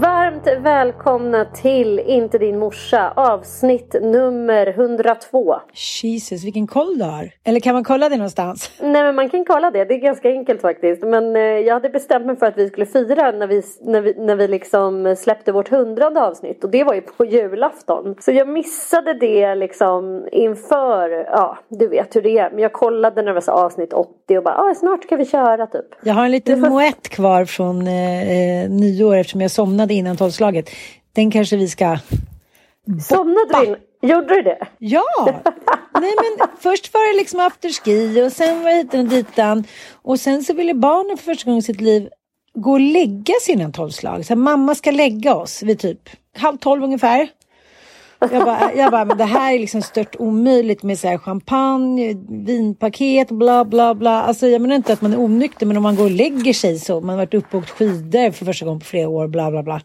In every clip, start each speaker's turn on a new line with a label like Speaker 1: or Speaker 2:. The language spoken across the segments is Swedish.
Speaker 1: Varmt välkomna till Inte din morsa avsnitt nummer 102.
Speaker 2: Jesus, vilken koll du har. Eller kan man kolla det någonstans?
Speaker 1: Nej men man kan kolla det, det är ganska enkelt faktiskt. Men eh, jag hade bestämt mig för att vi skulle fira när vi, när vi, när vi liksom släppte vårt hundrade avsnitt. Och det var ju på julafton. Så jag missade det liksom inför, ja du vet hur det är. Men jag kollade när det var avsnitt 80 och bara, ah, snart ska vi köra typ.
Speaker 2: Jag har en liten
Speaker 1: får-
Speaker 2: moett kvar från eh, eh, nyår eftersom jag somnade innan tolvslaget. Den kanske vi ska...
Speaker 1: Somnade du in? Gjorde du det?
Speaker 2: Ja! Nej men först var det liksom afterski och sen var det hitan och ditan. Och sen så ville barnen för första gången i sitt liv gå och lägga sig innan tolvslag. Så här, mamma ska lägga oss vid typ halv tolv ungefär. Jag bara, jag bara, men det här är liksom stört omöjligt med så här champagne, vinpaket, bla bla bla. Alltså jag menar inte att man är onykter, men om man går och lägger sig så. Man har varit uppe och åkt skidor för första gången på flera år, bla bla bla.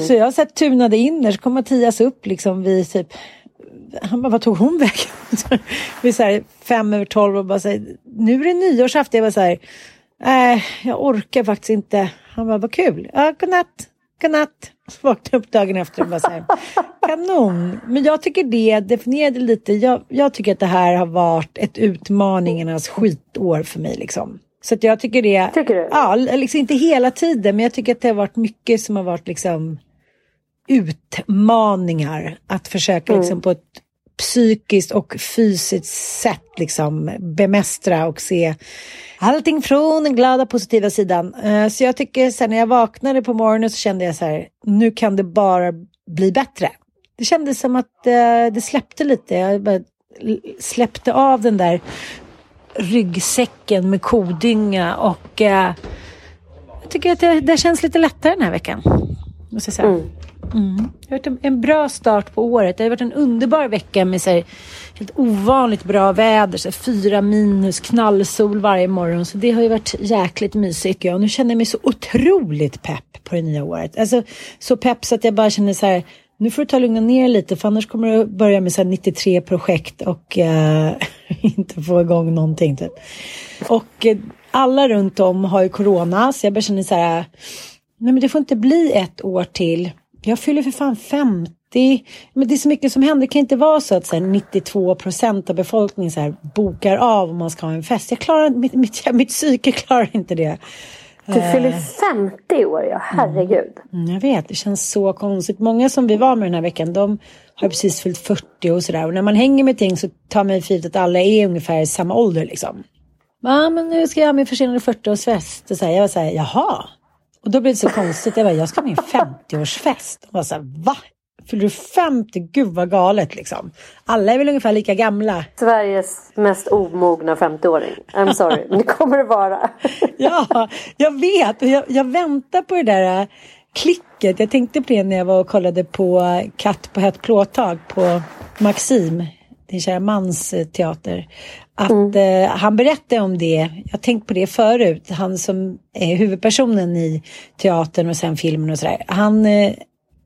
Speaker 2: Så jag så här, tunade in där, så kom Mattias upp liksom vid typ han bara, vad tog hon vägen? Vid så här fem över tolv och bara så här, nu är det nyårsafton. Jag var så här, nej, jag orkar faktiskt inte. Han bara, vad kul. Ja, godnatt, godnatt. Så vaknade upp dagen efter och bara så här, kanon. Men jag tycker det definierade lite, jag, jag tycker att det här har varit ett utmaningarnas skitår för mig liksom. Så att jag tycker det,
Speaker 1: Tycker du?
Speaker 2: ja, liksom inte hela tiden, men jag tycker att det har varit mycket som har varit liksom utmaningar att försöka liksom på ett psykiskt och fysiskt sätt liksom bemästra och se allting från den glada positiva sidan. Eh, så jag tycker sen när jag vaknade på morgonen så kände jag så här, nu kan det bara bli bättre. Det kändes som att eh, det släppte lite. Jag bara släppte av den där ryggsäcken med kodynga och eh, jag tycker att det, det känns lite lättare den här veckan. Måste jag säga. Mm. Mm. Det har varit en, bra start på året. Det har varit en underbar vecka med så här, helt ovanligt bra väder. Så här, fyra minus, knallsol varje morgon. Så det har ju varit jäkligt mysigt. Ja, nu känner jag mig så otroligt pepp på det nya året. Alltså så pepp så att jag bara känner så här. Nu får du ta och lugna ner lite för annars kommer du börja med så här 93 projekt och eh, inte få igång någonting. Typ. Och eh, alla runt om har ju corona så jag bara känner så här. Nej men det får inte bli ett år till. Jag fyller för fan 50. Men det är så mycket som händer. Det kan inte vara så att så här, 92 procent av befolkningen så här, bokar av om man ska ha en fest. Jag klarar, mitt, mitt, mitt psyke klarar inte det.
Speaker 1: Du fyller 50 år ja, herregud.
Speaker 2: Mm, jag vet, det känns så konstigt. Många som vi var med den här veckan, de har precis fyllt 40 och sådär. Och när man hänger med ting så tar man för att alla är ungefär samma ålder liksom. Ja, men nu ska jag ha min försenade 40-årsfest. Och så här, jag var så här, jaha. Och då blev det så konstigt. Jag bara, jag ska ha min 50-årsfest. Och var så här, va? Fyller du 50? Gud vad galet liksom. Alla är väl ungefär lika gamla.
Speaker 1: Sveriges mest omogna 50-åring. I'm sorry, men det kommer det vara.
Speaker 2: ja, jag vet. Och jag, jag väntar på det där äh, klicket. Jag tänkte på det när jag var och kollade på äh, Katt på hett plåtag på Maxim, din kära mans äh, teater. Att mm. eh, han berättade om det, jag har tänkt på det förut, han som är huvudpersonen i teatern och sen filmen och sådär. Han, eh,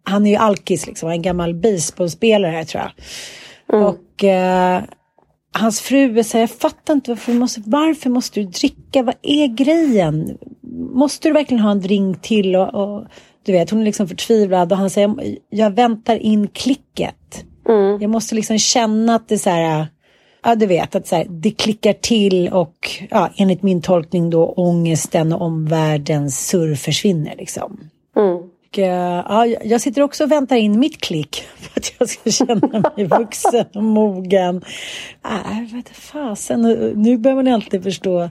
Speaker 2: han är ju alkis liksom, en gammal baseballspelare tror jag. Mm. Och eh, hans fru säger, jag fattar inte varför, måste, varför måste du dricka, vad är grejen? Måste du verkligen ha en drink till? Och, och du vet, hon är liksom förtvivlad och han säger, jag väntar in klicket. Mm. Jag måste liksom känna att det så här, ja du vet att så här, det klickar till och ja, enligt min tolkning då ångesten och omvärldens surr försvinner liksom. Mm. Och, eh, ja, jag sitter också och väntar in mitt klick för att jag ska känna mig vuxen och mogen. Äh, vet fasen, nu börjar man alltid förstå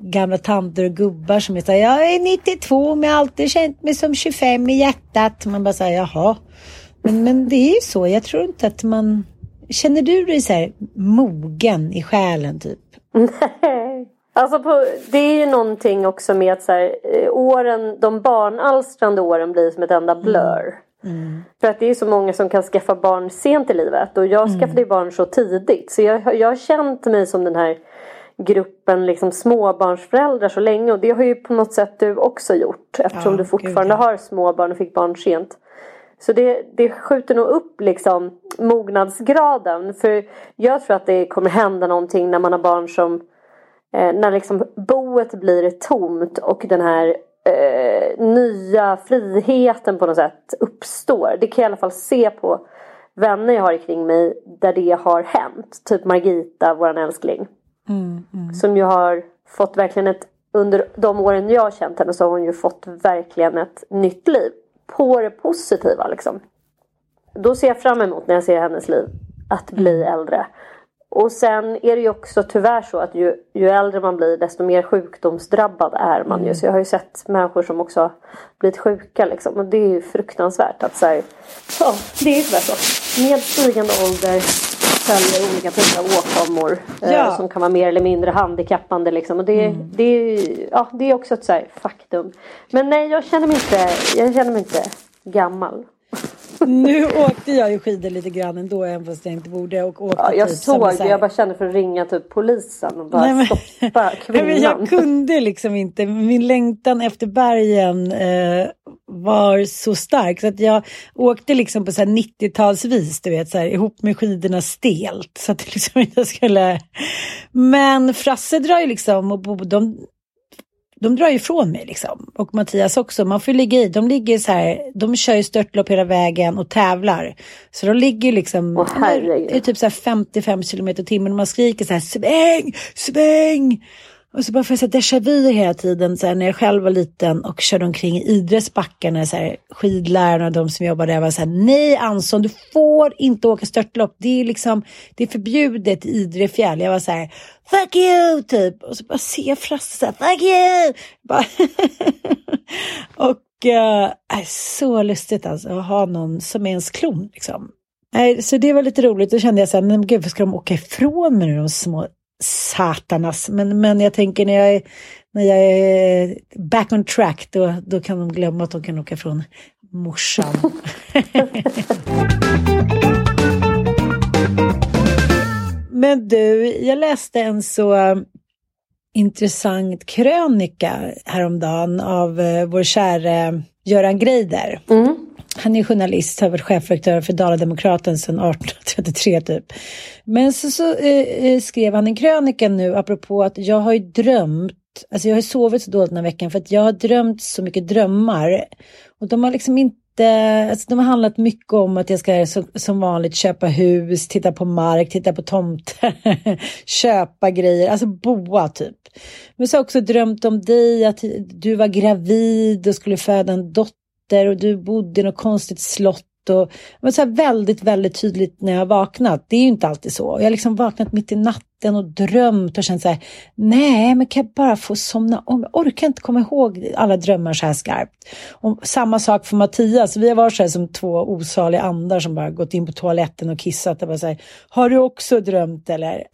Speaker 2: gamla tanter och gubbar som är så här, jag är 92 men jag har alltid känt mig som 25 i hjärtat. Man bara säger jaha. Men, men det är ju så, jag tror inte att man Känner du dig så här mogen i själen typ?
Speaker 1: Nej. Alltså på, det är ju någonting också med att så här, eh, åren, de barnalstrande åren blir som ett enda mm. blur. Mm. För att det är så många som kan skaffa barn sent i livet och jag mm. skaffade barn så tidigt. Så jag, jag har känt mig som den här gruppen liksom småbarnsföräldrar så länge och det har ju på något sätt du också gjort eftersom ja, du fortfarande gud. har småbarn och fick barn sent. Så det, det skjuter nog upp liksom mognadsgraden. För jag tror att det kommer hända någonting när man har barn som eh, när liksom boet blir tomt och den här eh, nya friheten på något sätt uppstår. Det kan jag i alla fall se på vänner jag har kring mig där det har hänt. Typ Margita, våran älskling. Mm, mm. Som ju har fått verkligen ett under de åren jag har känt henne så har hon ju fått verkligen ett nytt liv på det positiva liksom. Då ser jag fram emot när jag ser hennes liv att bli mm. äldre. Och sen är det ju också tyvärr så att ju, ju äldre man blir desto mer sjukdomsdrabbad är man mm. ju. Så jag har ju sett människor som också har blivit sjuka liksom. Och det är ju fruktansvärt att så här, ja det är ju tyvärr så. Med stigande ålder följer olika typer av åkommor eh, ja. som kan vara mer eller mindre handikappande liksom. Och det, mm. det, är, ja, det är också ett så faktum. Men nej, jag känner mig inte, jag känner mig inte gammal.
Speaker 2: nu åkte jag ju skidor lite grann ändå även fast jag inte borde. Och åkte
Speaker 1: ja, jag typ såg det, jag bara kände för att ringa typ polisen och bara Nej, men, stoppa kvinnan.
Speaker 2: Men jag kunde liksom inte, min längtan efter bergen eh, var så stark så att jag åkte liksom på 90-talsvis, du vet, så här, ihop med skidorna stelt. Så att liksom inte skulle... Men Frasse drar ju liksom, och de, de drar ifrån mig liksom. Och Mattias också. Man får ligga i. De ligger så här, de kör ju störtlopp hela vägen och tävlar. Så de ligger liksom,
Speaker 1: oh,
Speaker 2: det är typ så 55 kilometer i timmen och man skriker så här sväng, sväng. Och så bara får jag säga déjà vu hela tiden, så här, när jag själv var liten och körde omkring i Idres backar när så här, skidlärarna och de som jobbade där var så här, nej Anson, du får inte åka störtlopp. Det är liksom, det är förbjudet i Idre fjäll. Jag var så här, fuck you, typ. Och så bara ser jag Frasse så här, fuck you. Bara och är så lustigt alltså att ha någon som är ens klon liksom. Så det var lite roligt. Då kände jag så här, men gud, ska de åka ifrån mig nu, de små satanas. Men, men jag tänker när jag, är, när jag är back on track då, då kan de glömma att de kan åka från morsan. men du, jag läste en så intressant krönika häromdagen av eh, vår käre Göran Greider. Mm. Han är journalist, har varit chefredaktör för Dala-Demokraten sedan 1833 typ. Men så, så eh, eh, skrev han en krönika nu apropå att jag har ju drömt, alltså jag har sovit så dåligt den här veckan för att jag har drömt så mycket drömmar. Och de har liksom inte, alltså de har handlat mycket om att jag ska så, som vanligt köpa hus, titta på mark, titta på tomter, köpa grejer, alltså boa typ. Men så har jag också drömt om dig, att du var gravid och skulle föda en dotter och du bodde i något konstigt slott och men så väldigt, väldigt tydligt när jag vaknat. Det är ju inte alltid så. Jag har liksom vaknat mitt i natten och drömt och känt så här, nej, men kan jag bara få somna om? Jag orkar inte komma ihåg alla drömmar så här skarpt. Och samma sak för Mattias. Vi har varit så här som två osaliga andar som bara gått in på toaletten och kissat och bara så här, har du också drömt eller?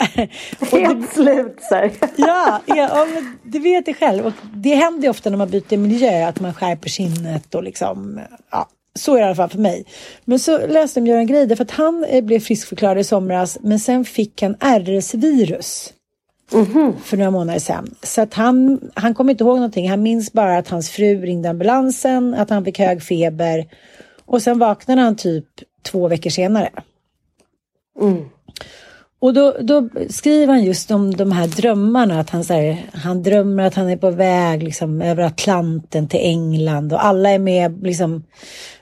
Speaker 1: Helt slut så här.
Speaker 2: Ja, ja, ja men det vet jag själv. Och det händer ju ofta när man byter miljö att man skärper sinnet och liksom, ja, så är det i alla fall för mig. Men så läste jag Göran Greider för att han eh, blev friskförklarad i somras men sen fick han RS-virus. För några månader sedan. Så att han, han kommer inte ihåg någonting. Han minns bara att hans fru ringde ambulansen, att han fick hög feber. Och sen vaknade han typ två veckor senare. Och då, då skriver han just om de här drömmarna. Att han, så här, han drömmer att han är på väg liksom, över Atlanten till England. Och alla är med. Liksom,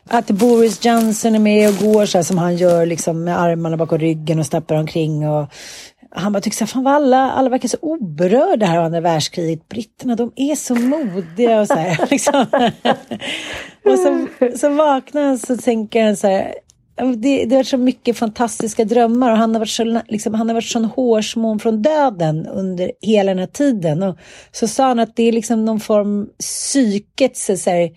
Speaker 2: att Boris Johnson är med och går så här som han gör liksom, med armarna bakom ryggen och stappar omkring. Och han bara tycker så här, fan vad alla, alla verkar så oberörda här av andra världskriget. Britterna de är så modiga och så här. Liksom. och så, så vaknar han så tänker han så här. Det, det har varit så mycket fantastiska drömmar och han har varit så, liksom, han har varit sån hårsmån från döden under hela den här tiden. Och så sa han att det är liksom någon form psykets så här,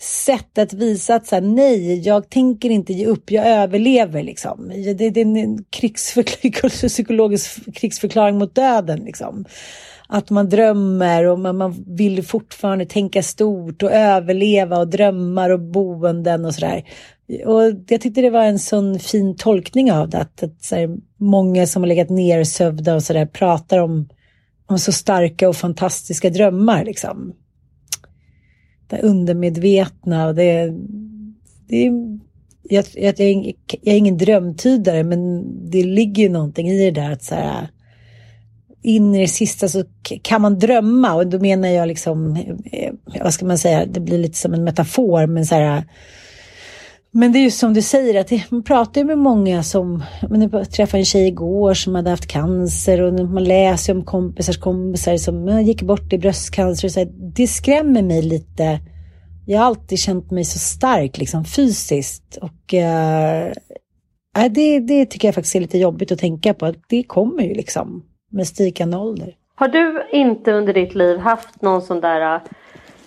Speaker 2: sätt att visa att så här, nej, jag tänker inte ge upp, jag överlever liksom. Det, det är en krigsförklaring, psykologisk krigsförklaring mot döden liksom. Att man drömmer och man, man vill fortfarande tänka stort och överleva och drömmar och boenden och sådär. Och jag tyckte det var en sån fin tolkning av det, att, att så här, många som har legat nersövda och sådär pratar om, om så starka och fantastiska drömmar liksom det undermedvetna och det, det jag, jag, jag, är, jag är ingen drömtydare men det ligger ju någonting i det där att så här, in i det sista så kan man drömma och då menar jag liksom, eh, vad ska man säga, det blir lite som en metafor men så här men det är ju som du säger, att man pratar ju med många som, men jag träffade en tjej igår som hade haft cancer och man läser om kompisars kompisar som gick bort i bröstcancer. Och så här, det skrämmer mig lite. Jag har alltid känt mig så stark liksom fysiskt och äh, det, det tycker jag faktiskt är lite jobbigt att tänka på. Att det kommer ju liksom med stigande ålder.
Speaker 1: Har du inte under ditt liv haft någon sån där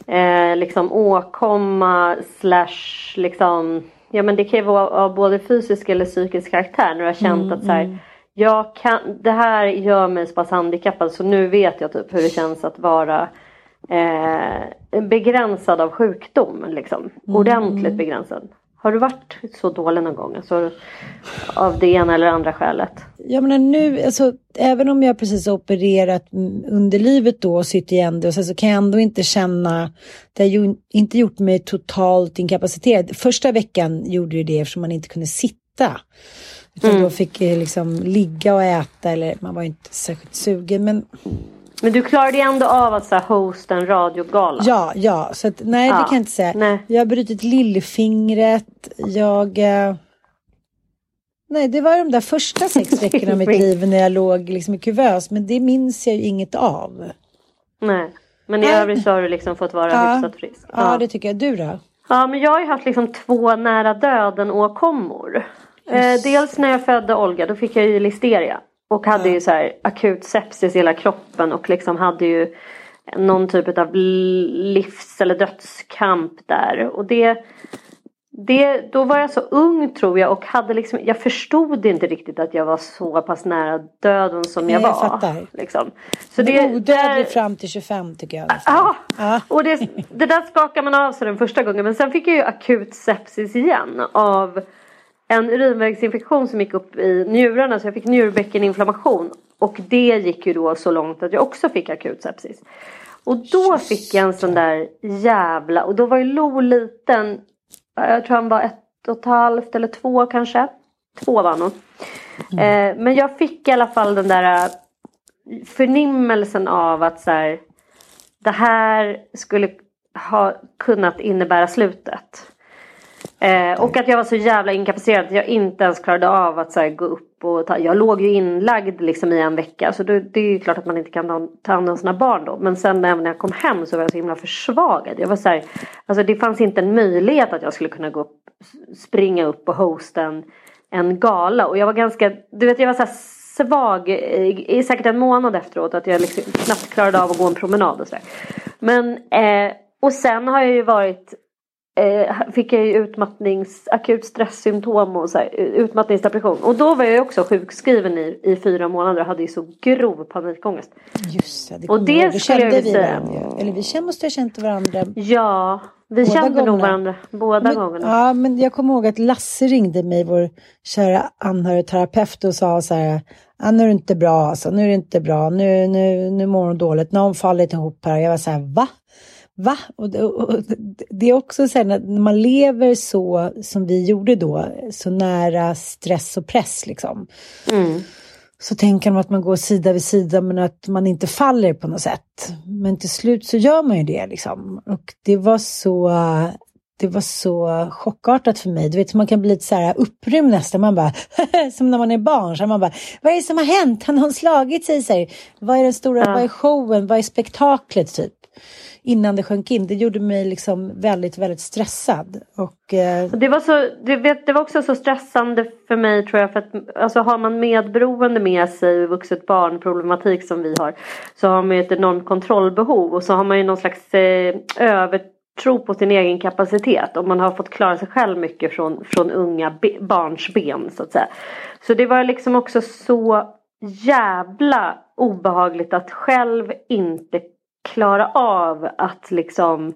Speaker 1: eh, liksom åkomma slash liksom Ja men det kan ju vara av både fysisk eller psykisk karaktär när du har känt
Speaker 2: Mm,
Speaker 1: att så här, jag kan, det här gör mig så pass handikappad så nu vet jag typ hur det känns att vara eh, begränsad av sjukdom. Liksom.
Speaker 2: Mm,
Speaker 1: Ordentligt begränsad. Har du varit så dålig någon gång? Alltså, av det ena eller andra skälet?
Speaker 2: Jag menar nu, alltså, även om jag precis har opererat mm, underlivet då och sytt igen det och sen så kan jag ändå inte känna, det har ju inte gjort mig totalt inkapaciterad. Första veckan gjorde det det eftersom man inte kunde sitta. Utan då fick jag liksom ligga och äta eller man var inte särskilt sugen. Men
Speaker 1: Men du klarade ju ändå av att så här, hosta en radiogala.
Speaker 2: ja, ja, så att, nej det
Speaker 1: Ja,
Speaker 2: kan jag inte säga.
Speaker 1: nej.
Speaker 2: Jag har brutit lillfingret, jag... Eh, nej, det var de där första sex veckorna av mitt liv när jag låg liksom i kuvös. Men det minns jag ju inget av.
Speaker 1: Nej. Men i
Speaker 2: Nej.
Speaker 1: övrigt så har du liksom fått vara
Speaker 2: Ja.
Speaker 1: hyfsat frisk.
Speaker 2: Ja, det tycker jag. Du då?
Speaker 1: Ja, men jag har ju haft liksom två nära döden åkommor. Eh, dels när jag födde Olga, då fick jag ju listeria. Och hade ju så här akut sepsis i hela kroppen och liksom hade ju någon typ av livs eller dödskamp där. Och det, det, då var jag så ung tror jag och hade liksom, jag förstod inte riktigt att jag var så pass nära döden som jag
Speaker 2: jag
Speaker 1: var.
Speaker 2: fattar.
Speaker 1: Liksom. Så
Speaker 2: Det, Odödlig
Speaker 1: där-
Speaker 2: fram till 25 tycker jag.
Speaker 1: Ja,
Speaker 2: Ja.
Speaker 1: och det, det där skakar man av sig den första gången. Men sen fick jag ju akut sepsis igen av en urinvägsinfektion som gick upp i njurarna. Så jag fick njurbäckeninflammation. Och det gick ju då så långt att jag också fick akut sepsis. Och då fick jag en sån där jävla, och då var ju Lo liten. Jag tror han var ett och ett halvt eller två kanske. Två var han nog. Eh, men jag fick i alla fall den där eh, förnimmelsen av att så här, det här skulle ha kunnat innebära slutet. Eh, och att jag var så jävla inkapacerad. att jag inte ens klarade av att så här, gå upp och ta. Jag låg ju inlagd liksom i en vecka så då, det är ju klart att man inte kan ta, ta hand om sina barn då. Men sen när jag kom hem så var jag så himla försvagad. Jag var så här, alltså det fanns inte en möjlighet att jag skulle kunna gå upp springa upp och hosta en, en gala. Och jag var ganska, du vet jag var så här svag i, i säkert en månad efteråt. Att jag liksom knappt klarade av att gå en promenad och sådär. Men, eh, och sen har jag ju varit eh, fick jag ju utmattnings, akut stresssymptom och så här, utmattningsdepression. Och då var jag ju också sjukskriven i, i fyra månader och hade ju så grov panikångest.
Speaker 2: Just det, det
Speaker 1: och det
Speaker 2: ihåg.
Speaker 1: skulle jag
Speaker 2: vi
Speaker 1: säga.
Speaker 2: varandra. Eller vi måste ha känt varandra.
Speaker 1: Ja, vi
Speaker 2: Båda
Speaker 1: kände nog
Speaker 2: gångerna.
Speaker 1: varandra båda
Speaker 2: men,
Speaker 1: gångerna.
Speaker 2: Ja, men jag kommer ihåg att Lasse ringde mig, vår kära anhörigterapeut och sa så här, ah, nu är det inte bra alltså, nu är det inte bra, nu, nu, nu mår hon dåligt, nu har hon fallit ihop här. Jag var så här, va? Va? Och, det- och, och, det är också så här när man lever så som vi gjorde då, så nära stress och press liksom.
Speaker 1: Mm.
Speaker 2: Så tänker man att man går sida vid sida men att man inte faller på något sätt. Men till slut så gör man ju det liksom. Och det var så, det var så chockartat för mig. Du vet, man kan bli lite så här upprymd nästan. Man bara, som när man är barn. Så man bara, vad är det som har hänt? Han har slagit sig? Så här, vad är den stora,
Speaker 1: Ja.
Speaker 2: vad är showen? Vad är spektaklet typ? Innan det sjönk in. Det gjorde mig liksom väldigt, väldigt stressad. Och eh,
Speaker 1: Det var, så, det, vet, det var också så stressande för mig tror jag. För att, alltså, har man medberoende med sig, vuxet barn problematik som vi har. Så har man ju ett enormt kontrollbehov. Och så har man ju någon slags eh, övertro på sin egen kapacitet. Och man har fått klara sig själv mycket från, från unga be, barns ben så att säga. Så det var liksom också så jävla obehagligt att själv inte klara av att liksom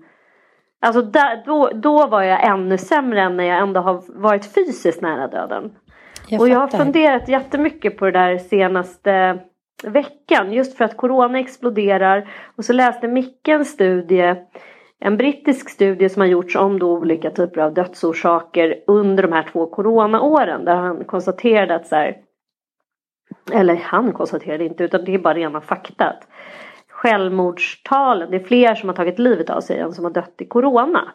Speaker 1: Alltså där, då, då var jag ännu sämre än när jag ändå har varit fysiskt nära döden.
Speaker 2: jag
Speaker 1: och jag har funderat jättemycket på det där senaste veckan. Just för att corona exploderar. Och så läste Micke en studie. En brittisk studie som har gjorts om då olika typer av dödsorsaker under de här två coronaåren. Där han konstaterade att så här, eller han konstaterade inte utan det är bara rena fakta. att Självmordstalen, det är fler som har tagit livet av sig än som har dött i corona.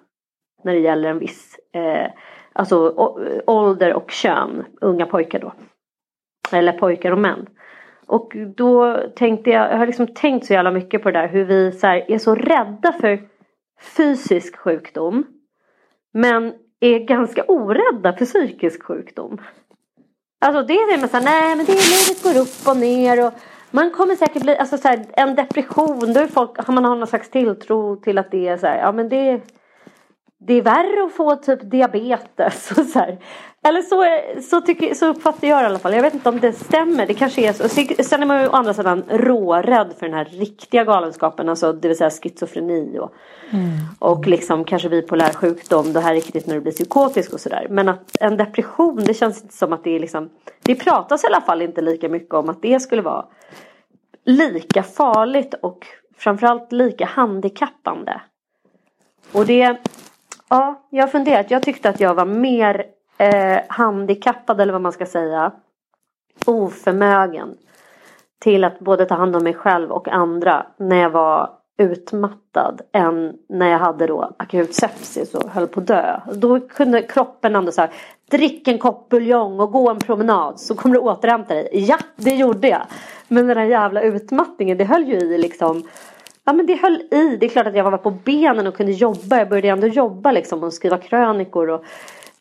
Speaker 1: När det gäller en viss eh, alltså, å- ålder och kön, unga pojkar då. Eller pojkar och män. Och då tänkte jag, jag har liksom tänkt så jävla mycket på det där hur vi så här, är så rädda för fysisk sjukdom. Men är ganska orädda för psykisk sjukdom. Alltså det är det med såhär, nej men det är livet går upp och ner och man kommer säkert bli, alltså så här, en depression, då är folk, man har någon slags tilltro till att det är så här, ja men det det är värre att få typ diabetes och så här. Eller så, så, tycker, så uppfattar jag det i alla fall. Jag vet inte om det stämmer. Det kanske är så. Sen är man ju å andra sidan rårädd för den här riktiga galenskapen. Alltså det vill säga schizofreni och, och liksom kanske bipolär sjukdom. Det här är riktigt när du blir psykotisk och sådär. Men att en depression det känns inte som att det är liksom. Det pratas i alla fall inte lika mycket om att det skulle vara lika farligt och framförallt lika handikappande. Och det, ja, jag har funderat. Jag tyckte att jag var mer eh, handikappad eller vad man ska säga. Oförmögen. Till att både ta hand om mig själv och andra när jag var utmattad än när jag hade då akut sepsis och höll på att dö. Då kunde kroppen ändå så här, drick en kopp buljong och gå en promenad så kommer du återhämta dig. Ja, det gjorde jag. Men den där jävla utmattningen det höll ju i liksom Ja men det höll i. Det är klart att jag var på benen och kunde jobba. Jag började ändå jobba liksom och skriva krönikor. Och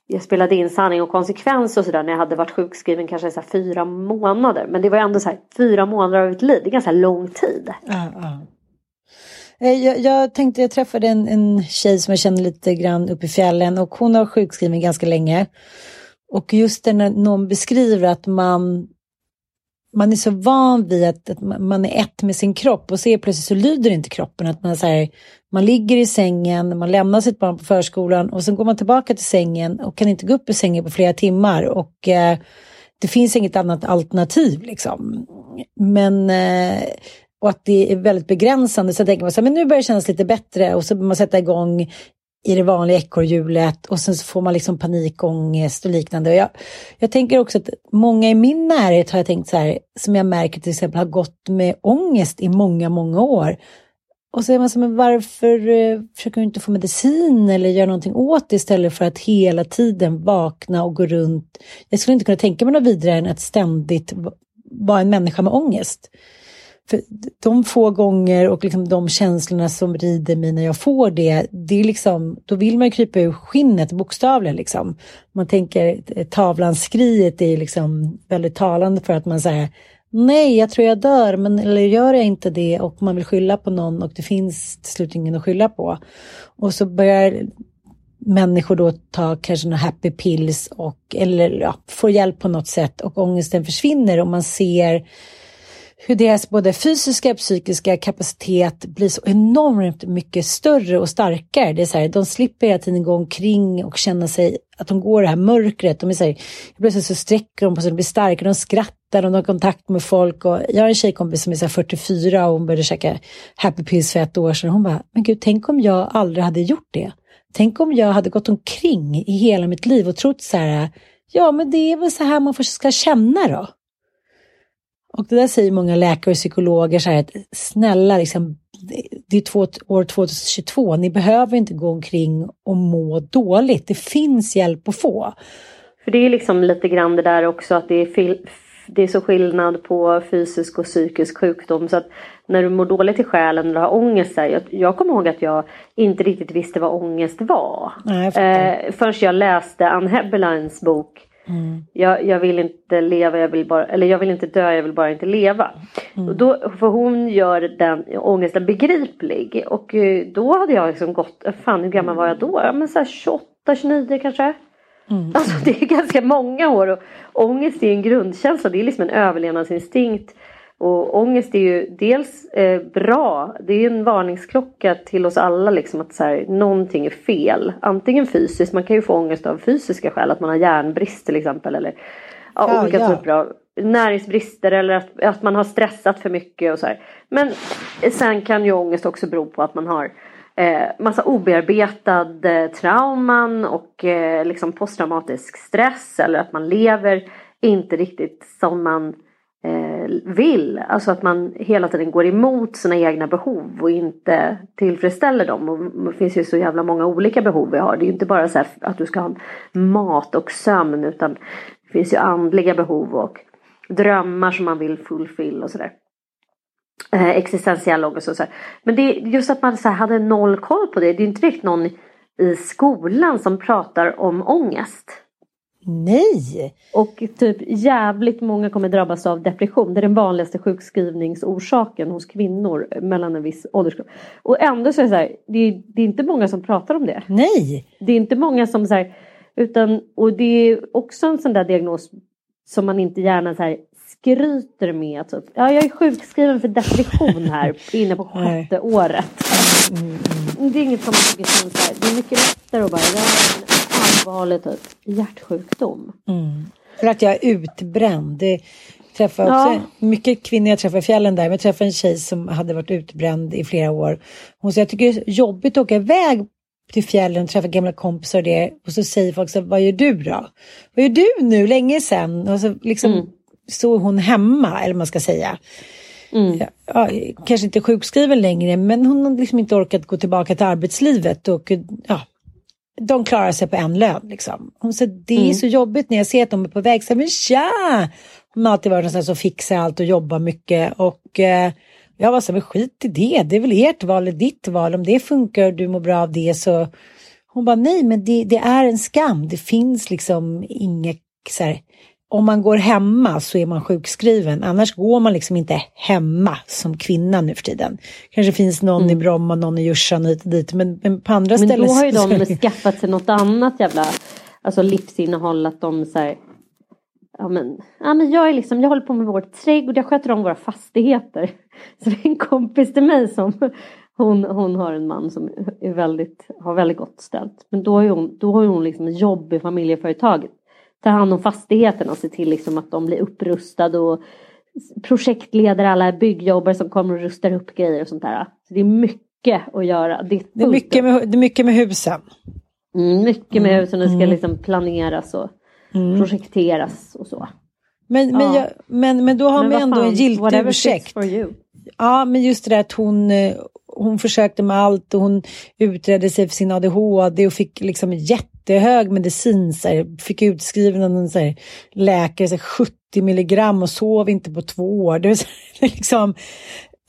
Speaker 1: jag spelade in sanning och konsekvens och sådär när jag hade varit sjukskriven kanske så här fyra månader. Men det var ändå så här fyra månader av mitt liv. Det är ganska lång tid.
Speaker 2: Ja, ja. Eh, jag, jag tänkte, jag träffade en, en tjej som jag känner lite grann uppe i fjällen och hon har sjukskriven ganska länge. Och just när någon beskriver att man, man är så van vid att, att man är ett med sin kropp och så plötsligt så lyder inte kroppen. Att man, så här, man ligger i sängen, man lämnar sitt barn på förskolan och sen går man tillbaka till sängen och kan inte gå upp ur sängen på flera timmar. Och eh, det finns inget annat alternativ liksom. Men eh, och att det är väldigt begränsande. Så jag tänker man så här, men nu börjar det kännas lite bättre och så börjar man sätta igång i det vanliga ekorrhjulet och sen så får man liksom panikångest och liknande. Och jag, jag tänker också att många i min närhet har jag tänkt så här, som jag märker till exempel har gått med ångest i många, många år. Och så är man så men varför eh, försöker du inte få medicin eller göra någonting åt det istället för att hela tiden vakna och gå runt. Jag skulle inte kunna tänka mig något vidare än att ständigt vara en människa med ångest för de få gånger och liksom de känslorna som rider mig när jag får det, det är liksom, då vill man krypa ur skinnet bokstavligen. Liksom. Man tänker eh, tavlans skriet är liksom väldigt talande för att man säger nej, jag tror jag dör, men eller gör jag inte det och man vill skylla på någon och det finns till slut ingen att skylla på. Och så börjar människor då ta kanske några happy pills och eller ja, får hjälp på något sätt och ångesten försvinner och man ser hur deras både fysiska och psykiska kapacitet blir så enormt mycket större och starkare. Det är så här, de slipper hela tiden gå omkring och känna sig att de går i det här mörkret. De är så här, plötsligt så sträcker de på sig, de blir starka, de skrattar, de har kontakt med folk. Och jag har en tjejkompis som är så 44 och hon började käka happy pills för ett år sedan. Hon bara, men gud, tänk om jag aldrig hade gjort det. Tänk om jag hade gått omkring i hela mitt liv och trott så här, ja men det är väl så här man ska känna då. Och det där säger många läkare och psykologer så här att snälla, liksom, det är två, år 2022, ni behöver inte gå omkring och må dåligt. Det finns hjälp att få.
Speaker 1: För det är liksom lite grann det där också att det är, det är så skillnad på fysisk och psykisk sjukdom. Så att när du mår dåligt i själen eller har ångest. jag, jag kommer ihåg att jag inte riktigt visste vad ångest var. Nej, eh, förrän jag läste Anne Heberleins bok Mm. Jag, jag, vill inte leva, jag vill bara, eller jag vill inte dö, jag vill bara inte leva. Mm. Och då, för hon gör den ångesten begriplig. Och eh, då hade jag liksom gått, fan hur gammal var jag då? Ja, men så 28, 29 kanske. Mm. Alltså det är ganska många år och ångest är en grundkänsla, det är liksom en överlevnadsinstinkt. Och ångest är ju dels eh, bra, det är en varningsklocka till oss alla liksom att så här, någonting är fel. Antingen fysiskt, man kan ju få ångest av fysiska skäl, att man har järnbrist till exempel. Eller ja, ja, olika ja. typer av näringsbrister eller att, att man har stressat för mycket och så här. Men sen kan ju ångest också bero på att man har eh, massa obearbetad eh, trauman och eh, liksom posttraumatisk stress eller att man lever inte riktigt som man Eh, vill. Alltså att man hela tiden går emot sina egna behov och inte tillfredsställer dem. Och det finns ju så jävla många olika behov vi har. Det är ju inte bara så att du ska ha mat och sömn utan det finns ju andliga behov och drömmar som man vill fullfill och sådär. Eh, existentiell ångest och sådär. Men det är just att man så hade noll koll på det. Det är inte riktigt någon i skolan som pratar om ångest.
Speaker 2: Nej!
Speaker 1: Och typ jävligt många kommer drabbas av depression. Det är den vanligaste sjukskrivningsorsaken hos kvinnor mellan en viss åldersgrupp. Och ändå så är det så här, det är, det är inte många som pratar om det.
Speaker 2: Nej!
Speaker 1: Det är inte många som så här, utan, och det är också en sån där diagnos som man inte gärna så här skryter med. Typ. Ja, jag är sjukskriven för depression här inne på sjätte året. Mm, mm. Det är inget som man tycker känns så här. Det är mycket lättare att bara, ja, allvarlig typ hjärtsjukdom.
Speaker 2: Mm. För att jag är utbränd. Det träffar också ja. mycket kvinnor jag träffar i fjällen där. Men jag träffade en tjej som hade varit utbränd i flera år. Hon sa jag tycker det är jobbigt att åka iväg till fjällen och träffa gamla kompisar och det. Och så säger folk så vad gör du då? Vad gör du nu? Länge sedan? Och så liksom mm. står hon hemma, eller man ska säga. Mm. Ja, kanske inte sjukskriven längre, men hon har liksom inte orkat gå tillbaka till arbetslivet och ja, de klarar sig på en lön. Liksom. Hon sa, det är mm. så jobbigt när jag ser att de är på väg. Så, men tja! Hon har alltid varit någonstans som fixar allt och jobbar mycket. Och eh, jag var så men skit i det. Det är väl ert val, eller ditt val. Om det funkar och du mår bra av det så. Hon bara, nej men det, det är en skam. Det finns liksom inget så här, om man går hemma så är man sjukskriven. Annars går man liksom inte hemma som kvinna nu för tiden. Kanske finns någon mm. i Bromma, någon i Djursan hit och dit. Men, men på andra
Speaker 1: men
Speaker 2: ställen.
Speaker 1: Men då har ju de så... skaffat sig något annat jävla alltså livsinnehåll. Att de så här, ja men, ja men jag är liksom, jag håller på med vår trädgård, jag sköter om våra fastigheter. Så det är en kompis till mig som hon, hon har en man som är väldigt, har väldigt gott ställt. Men då har hon, då har hon liksom jobb i familjeföretaget tar hand om fastigheterna och ser till liksom att de blir upprustade och projektleder alla byggjobbare som kommer och rustar upp grejer och sånt där. Så det är mycket att göra.
Speaker 2: Det är, det är, mycket, med, det är mycket med husen.
Speaker 1: Mm, mycket med mm. husen, det ska mm. liksom planeras och mm. projekteras och så.
Speaker 2: Men, men, jag, men, men då har men man ändå fan, en giltig ursäkt. Ja, men just det där att hon, hon försökte med allt och hon utredde sig för sin ADHD och fick liksom jätte jättehög medicin. Så här, fick utskriven av en så här, läkare så här, 70 milligram och sov inte på två år. Det är så, liksom,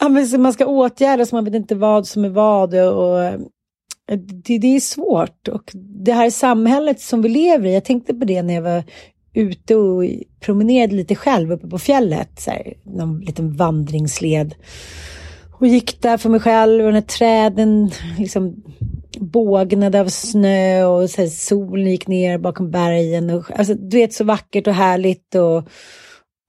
Speaker 2: ja, men, så man ska åtgärda så man vet inte vad som är vad. Och, och det, det, är svårt. Och det här samhället som vi lever i, jag tänkte på det när jag var ute och promenerade lite själv uppe på fjället. Så här, någon liten vandringsled. Och gick där för mig själv och den här träden liksom bågnade av snö och så här, solen gick ner bakom bergen. Och, alltså, du vet, så vackert och härligt. Och,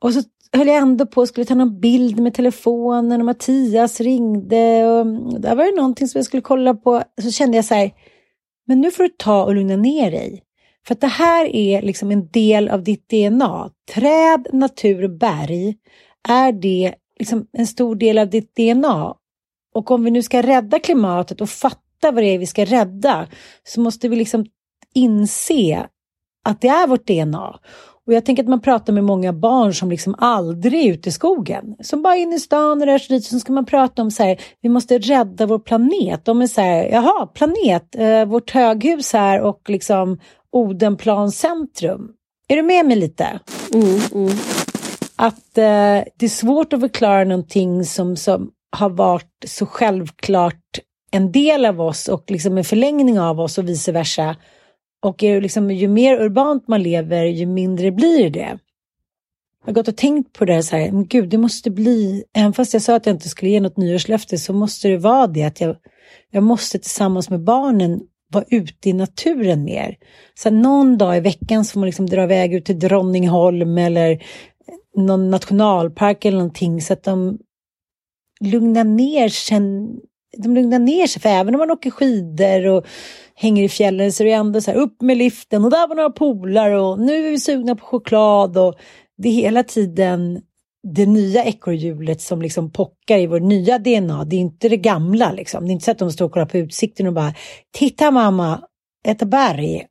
Speaker 2: och så höll jag ändå på och skulle ta någon bild med telefonen och Mattias ringde. Och där var det någonting som jag skulle kolla på. Så kände jag så här, men nu får du ta och lugna ner dig. För att det här är liksom en del av ditt DNA. Träd, natur, berg är det liksom en stor del av ditt DNA. Och om vi nu ska rädda klimatet och fatta vad det är vi ska rädda så måste vi liksom inse att det är vårt DNA. Och jag tänker att man pratar med många barn som liksom aldrig är ute i skogen. Som bara är inne i stan och rör sig dit. Så ska man prata om så här, vi måste rädda vår planet. De är så här, jaha, planet, eh, vårt höghus här och liksom Odenplan centrum. Är du med mig lite?
Speaker 1: Mm, mm.
Speaker 2: Att eh, det är svårt att förklara någonting som, som har varit så självklart en del av oss och liksom en förlängning av oss och vice versa. Och är liksom, ju mer urbant man lever, ju mindre blir det. Jag har gått och tänkt på det här, så här, men gud, det måste bli, även fast jag sa att jag inte skulle ge något nyårslöfte, så måste det vara det att jag, jag måste tillsammans med barnen vara ute i naturen mer. Så någon dag i veckan så får man liksom dra iväg ut till Dronningholm eller någon nationalpark eller någonting så att de lugnar ner sig. De lugnar ner sig, för även om man åker skidor och hänger i fjällen så är det ändå så här upp med liften och där var några polar och nu är vi sugna på choklad och det är hela tiden det nya ekorrhjulet som liksom pockar i vår nya DNA. Det är inte det gamla liksom. Det är inte så att de står och kollar på utsikten och bara Titta mamma, ett berg.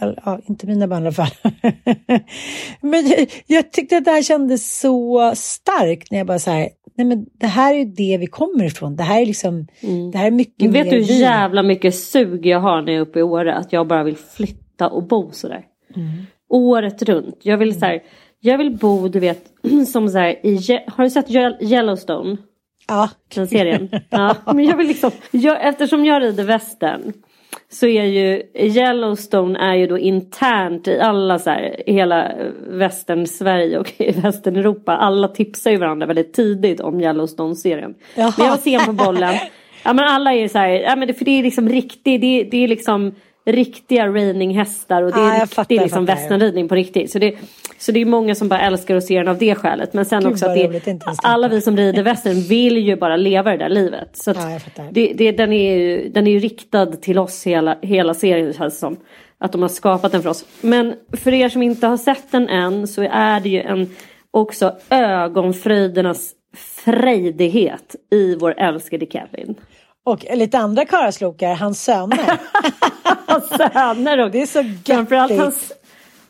Speaker 2: Ja, inte mina barn i alla fall. men jag, jag, tyckte att det här kändes så starkt när jag bara så här, nej men det här är det vi kommer ifrån. Det här är liksom, mm. det här är mycket
Speaker 1: Vet du hur jävla mycket sug jag har när jag är uppe i Åre? Att jag bara vill flytta och bo sådär. Mm. Året runt. Jag vill mm. så här, jag vill bo, du vet, som så här, i, har du sett Yellowstone?
Speaker 2: Ja.
Speaker 1: Den serien? Ja, men jag vill liksom, jag, eftersom jag rider västern så är ju Yellowstone är ju då internt i alla så här, hela västern Sverige och västern Europa. Alla tipsar ju varandra väldigt tidigt om Yellowstone-serien. Men jag var sen på bollen. Ja men alla är så här, ja men det, för det är liksom riktigt, det, det är liksom riktiga raining-hästar och det är, ah, fattar, liksom västernridning på riktigt. Så det, så det är många som bara älskar att se den av det skälet. Men sen Gud, också att det, alla vi som rider västern vill ju bara leva det där livet. Så
Speaker 2: ah,
Speaker 1: det, det, den, är ju, den är ju riktad till oss hela, hela serien känns det som. Att de har skapat den för oss. Men för er som inte har sett den än så är det ju en också ögonfröjdernas frejdighet i vår älskade Kevin.
Speaker 2: Och lite andra karlslokar, hans söner.
Speaker 1: hans söner och
Speaker 2: Det är så göttigt. Hans...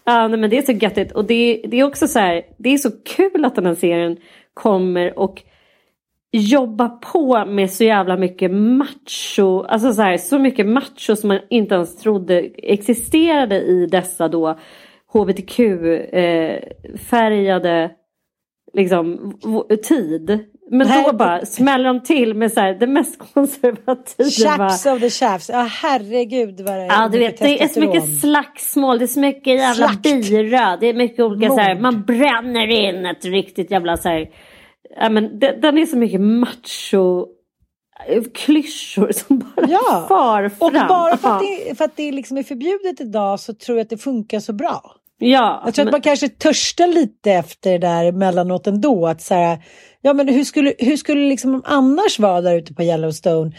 Speaker 1: Ja, nej, men det är så göttigt. Och det, det är också så här, det är så kul att den här serien kommer och jobba på med så jävla mycket macho, alltså så här, så mycket macho som man inte ens trodde existerade i dessa då hbtq-färgade eh, liksom tid. Men då bara smäller de till med så här, det mest konservativa.
Speaker 2: Chaps of the chaps. Ja herregud vad det är.
Speaker 1: Ja du vet det är så mycket slagsmål. Det är så mycket jävla Slakt. bira. Det är mycket olika Mord. så här. Man bränner in ett riktigt jävla så här. Ja men den är så mycket macho eh, klyschor som bara ja. far fram.
Speaker 2: Och bara för att, det, för att det liksom är förbjudet idag så tror jag att det funkar så bra.
Speaker 1: Ja,
Speaker 2: jag tror men... att man kanske törstar lite efter det där emellanåt ändå. Att så här, ja, men hur skulle, hur skulle liksom de annars vara där ute på Yellowstone?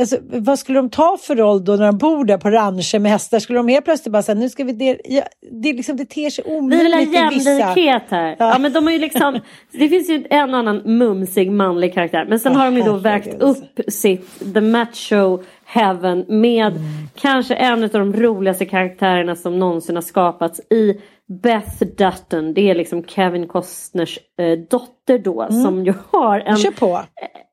Speaker 2: Alltså, vad skulle de ta för roll då när de bor där på rancher med hästar? Skulle de helt plötsligt bara säga nu ska vi... Det, ja, det, liksom, det ter sig omöjligt
Speaker 1: Vi vill ha jämlikhet här. Ja. ja. men de har ju liksom... det finns ju en annan mumsig manlig karaktär. Men sen oh, har de ju då vägt upp sitt The Macho Heaven med mm. kanske en av de roligaste karaktärerna som någonsin har skapats i Beth Dutton. Det är liksom Kevin Costners eh, dotter då mm. som ju har en...
Speaker 2: Kör på.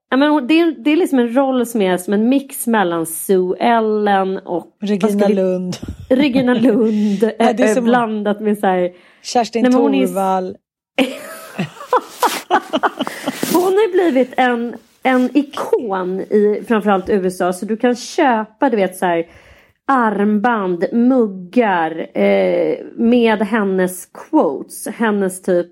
Speaker 1: Ja, men det, är, det är liksom en roll som är som en mix mellan Sue Ellen och
Speaker 2: Regina
Speaker 1: vi-
Speaker 2: Lund,
Speaker 1: Regina Lund
Speaker 2: Ja, det är
Speaker 1: eh,
Speaker 2: som-
Speaker 1: blandat med så här
Speaker 2: Kerstin
Speaker 1: Nej, men hon är-. Hon har blivit en, en ikon i framförallt USA så du kan köpa du vet så här armband, muggar eh, med hennes quotes. Hennes typ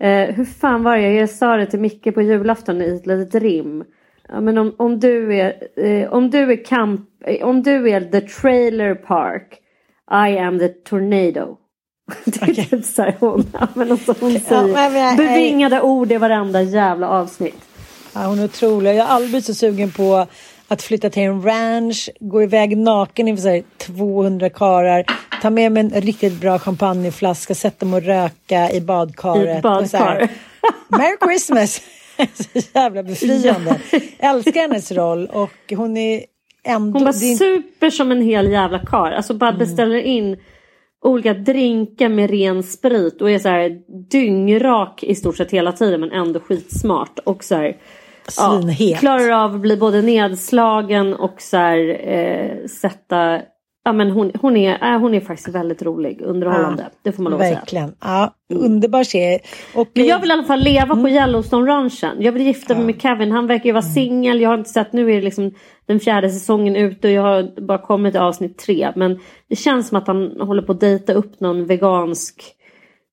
Speaker 1: eh, hur fan var det? Jag sa det till Micke på julafton i ett litet rim. Ja, men om, om du är eh, om du är camp, eh, om du är the trailer park I am the tornado. Det är typ så här hon, ja, men alltså hon säger
Speaker 2: men- men-
Speaker 1: bevingade ord i varenda jävla avsnitt.
Speaker 2: Ja, hon är otrolig. Jag har aldrig blivit så sugen på att flytta till en ranch, gå iväg naken inför så här 200 karar, ta med mig en riktigt bra champagneflaska, sätta mig och röka i badkaret.
Speaker 1: I
Speaker 2: så här,
Speaker 1: badkar.
Speaker 2: Merry Christmas! så jävla befriande. Älskar hennes roll och hon är ändå...
Speaker 1: Hon var
Speaker 2: är-
Speaker 1: super som en hel jävla kar. Alltså bara beställer in olika drinkar med ren sprit och är så här dyngrak i stort sett hela tiden men ändå skitsmart. Och så här, ja,
Speaker 2: Svinhet.
Speaker 1: klarar av att bli både nedslagen och så här, eh, sätta... Ja, men hon, hon, är, äh, hon är faktiskt väldigt rolig, underhållande. Det får man lov att säga.
Speaker 2: Verkligen. Ja, underbar serie. Och,
Speaker 1: Men jag vill i alla fall leva
Speaker 2: Mm.
Speaker 1: på Yellowstone-ranchen. Jag vill gifta mig med Kevin. Han verkar ju vara
Speaker 2: Mm.
Speaker 1: singel. Jag har inte sett, nu är det liksom den fjärde säsongen ute och jag har bara kommit till avsnitt tre. Men det känns som att han håller på att dejta upp någon vegansk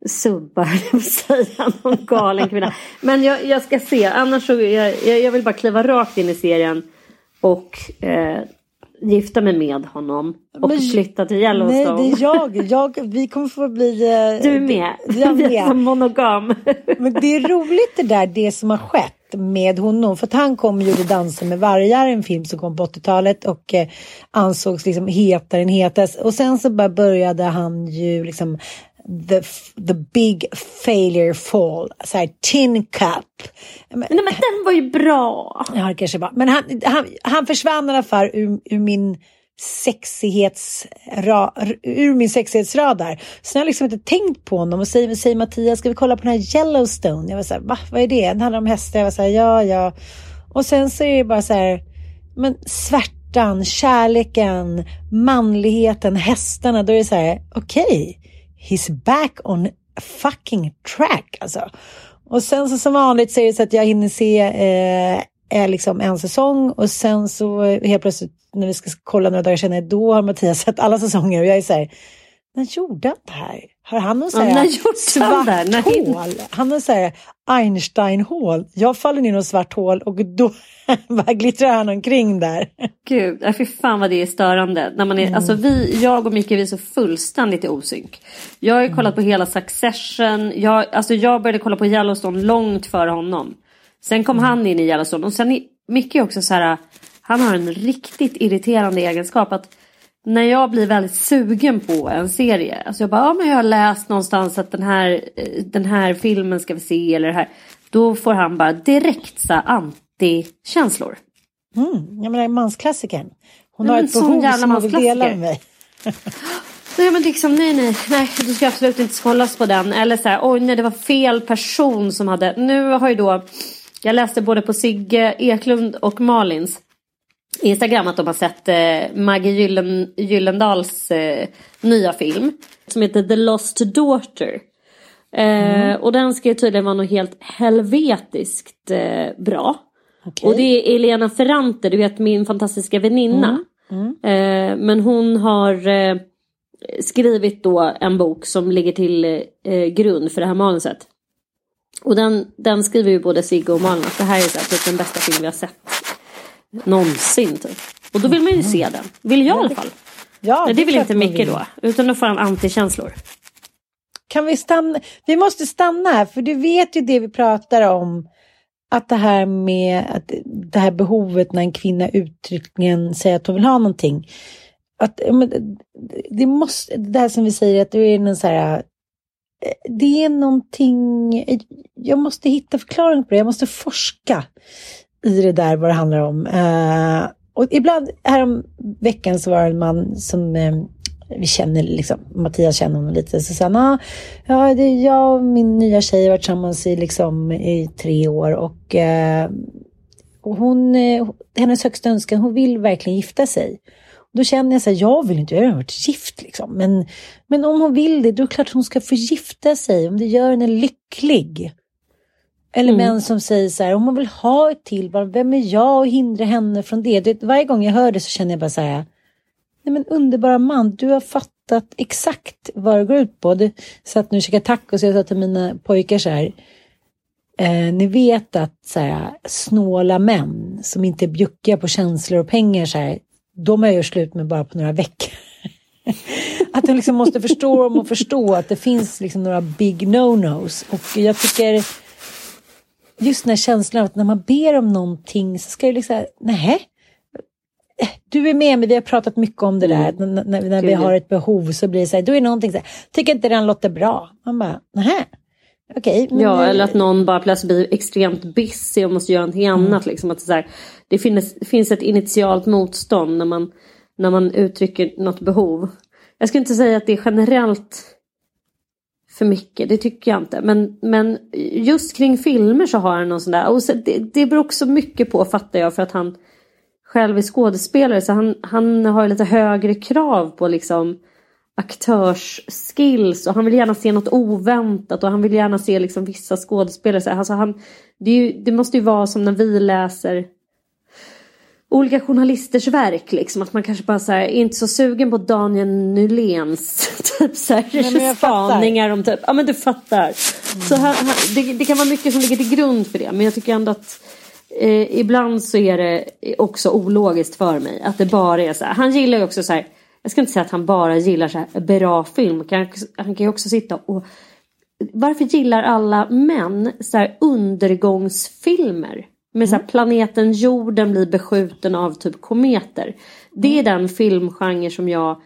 Speaker 1: subba, höll jag på att säga. Någon galen kvinna. Men jag, jag ska se. Annars så jag, jag, vill bara kliva rakt in i serien och eh, gifta mig med honom. Och
Speaker 2: Men-
Speaker 1: flytta till
Speaker 2: Nej,
Speaker 1: Yellowstone.
Speaker 2: det är jag. jag. Vi kommer få bli... eh,
Speaker 1: Du med.
Speaker 2: Jag
Speaker 1: Vi är
Speaker 2: med.
Speaker 1: som monogam.
Speaker 2: Men det är roligt det där, det som har skett med honom. För att han kom och gjorde Dansen med vargar, en film som kom på 80-talet och eh, ansågs liksom hetare än hetast. Och sen så bara började han ju liksom the, the big failure fall, så här tin cup. Men,
Speaker 1: Nej men den var ju bra.
Speaker 2: Ja, det kanske var. Men han, han, han försvann i alla fall ur, ur min sexighets, ra, ur min sexighetsradar. Så jag har liksom inte tänkt på honom och säger, säger Mattias, ska vi kolla på den här Yellowstone? Jag var så här, va, vad är det? Den handlar om hästar. Jag var så här, ja, ja. Och sen så är det bara så här, men svärtan, kärleken, manligheten, hästarna. Då är det så här, okej, he's back on fucking track alltså. Och sen så som vanligt så är det så att jag hinner se eh, är liksom en säsong och sen så helt plötsligt när vi ska kolla några dagar senare då har Mattias sett alla säsonger och jag är så här, när gjorde han det här? Har han någon så
Speaker 1: Ja,
Speaker 2: svart
Speaker 1: hin-
Speaker 2: hål? Han så här Einstein-hål. Jag faller ner i något svart hål och då bara glittrar han omkring där.
Speaker 1: Gud, nej, fy fan vad det är störande. När man är, alltså vi, jag och Micke vi är så fullständigt i osynk. Jag har ju kollat på hela Succession. Jag, alltså jag började kolla på Yellowstone långt före honom. Sen kom han in i Yellowstone och sen är Micke också så här. Han har en riktigt irriterande egenskap att när jag blir väldigt sugen på en serie. Alltså jag bara, ja men jag har läst någonstans att den här, den här filmen ska vi se eller det här. Då får han bara direkt så anti-känslor.
Speaker 2: Mm, jag menar mansklassikern. Hon
Speaker 1: Nej,
Speaker 2: har
Speaker 1: men
Speaker 2: ett behov som hon vill dela med mig.
Speaker 1: Nej men liksom nej nej, nej du ska absolut inte kollas på den. Eller så här, oj nej det var fel person som hade. Nu har ju då, jag läste både på Sigge Eklund och Malins Instagram att de har sett eh, Maggie Gyllen, Gyllendals eh, nya film. Som heter The Lost Daughter. Eh, Och den ska tydligen vara något helt helvetiskt eh, bra.
Speaker 2: Okej.
Speaker 1: Och det är Elena Ferrante, du vet min fantastiska väninna. Eh, men hon har eh, skrivit då en bok som ligger till grund för det här manuset. Och den, den skriver ju både Sigge och Malin att det här är så här, typ den bästa film vi har sett någonsin. Typ. Och då vill man ju se den. Vill jag i alla fall.
Speaker 2: Ja,
Speaker 1: Nej, det
Speaker 2: är
Speaker 1: vill inte Micke
Speaker 2: vill.
Speaker 1: då. Utan då får han antikänslor.
Speaker 2: Kan vi stanna? Vi måste stanna här, för du vet ju det vi pratar om. Att det här med att det här behovet när en kvinna uttryckligen säger att hon vill ha någonting. Att, men, det måste, det här som vi säger att det är en så här, eh, det är någonting, jag måste hitta förklaring på det, jag måste forska i det där vad det handlar om. Uh, och ibland, härom veckan så var det en man som uh, vi känner liksom, Mattias känner honom lite, så sa han, ah, ja, det är jag och min nya tjej har varit tillsammans i liksom i tre år och, uh, Och hon, hennes högsta önskan, hon vill verkligen gifta sig. Då känner jag så här, jag vill inte, jag har varit gift liksom. Men, men om hon vill det, då är det klart hon ska få gifta sig. Om det gör henne lycklig. Eller
Speaker 1: Mm.
Speaker 2: män som säger så här, om hon vill ha ett till barn, vem är jag och hindra henne från det? det? Varje gång jag hör det så känner jag bara så här, nej men underbara man, du har fattat exakt vad det går ut på. Du satt nu och käkade tacos och jag sa till mina pojkar så här, eh, ni vet att så här, snåla män som inte är bjuckiga på känslor och pengar så här, de är ju slut med bara på några veckor. att de liksom måste förstå dem och förstå att det finns liksom några big no-nos. Och jag tycker just den här känslan att när man ber om någonting så ska det liksom, nej. Du är med mig, vi har pratat mycket om det där. N- n- När, när vi har ett behov så blir det så här, då är någonting så här, tycker inte den låter bra. Man bara, nej. Okej. men
Speaker 1: Ja,
Speaker 2: nu-
Speaker 1: eller att någon bara plötsligt blir extremt busy och måste göra någonting annat. Liksom. Att det, så här, det finns, finns ett initialt motstånd när man, när man uttrycker något behov. Jag skulle inte säga att det är generellt för mycket, det tycker jag inte. Men, men just kring filmer så har han någon sån där. Och så, det, det beror också mycket på, fattar jag, för att han själv är skådespelare. Så han, han har lite högre krav på liksom aktörsskills och han vill gärna se något oväntat och han vill gärna se liksom vissa skådespelare. Alltså han, det, ju, det måste ju vara som när vi läser olika journalisters verk liksom. Att man kanske bara så här, är inte så sugen på Daniel Nyléns typ så här,
Speaker 2: Nej,
Speaker 1: spaningar om typ, ja men du fattar. Så han, han, det, det kan vara mycket som ligger till grund för det men jag tycker ändå att eh, ibland så är det också ologiskt för mig att det bara är så här. Han gillar ju också så här, jag ska inte säga att han bara gillar så här bra film. Han, han kan ju också sitta och varför gillar alla män så här undergångsfilmer? Med så här, planeten jorden blir beskjuten av typ kometer. Det är den filmgenre som jag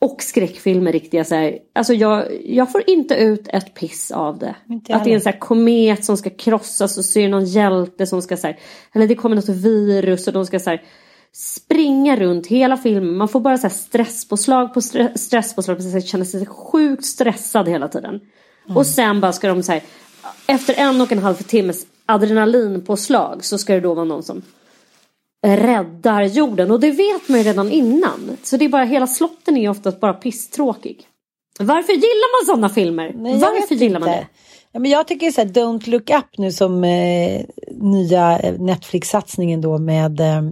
Speaker 1: och skräckfilmer riktiga så här, alltså jag, jag får inte ut ett piss av det. Att det är en så här komet som ska krossas och så är det någon hjälte som ska så här, eller det kommer något virus och de ska så här springa runt hela filmen. Man får bara så här stresspåslag på stre- stresspåslag. Man känner sig sjukt stressad hela tiden. Och sen bara ska de så här, efter en och en halv timmes adrenalinpåslag så ska det då vara någon som räddar jorden. Och det vet man ju redan innan. Så det är bara, hela slotten är oftast bara pisstråkig. Varför gillar man sådana filmer?
Speaker 2: Nej,
Speaker 1: Varför gillar man
Speaker 2: inte.
Speaker 1: det?
Speaker 2: Ja, men jag tycker så här, Don't look up nu som eh, nya eh, Netflix-satsningen då med eh,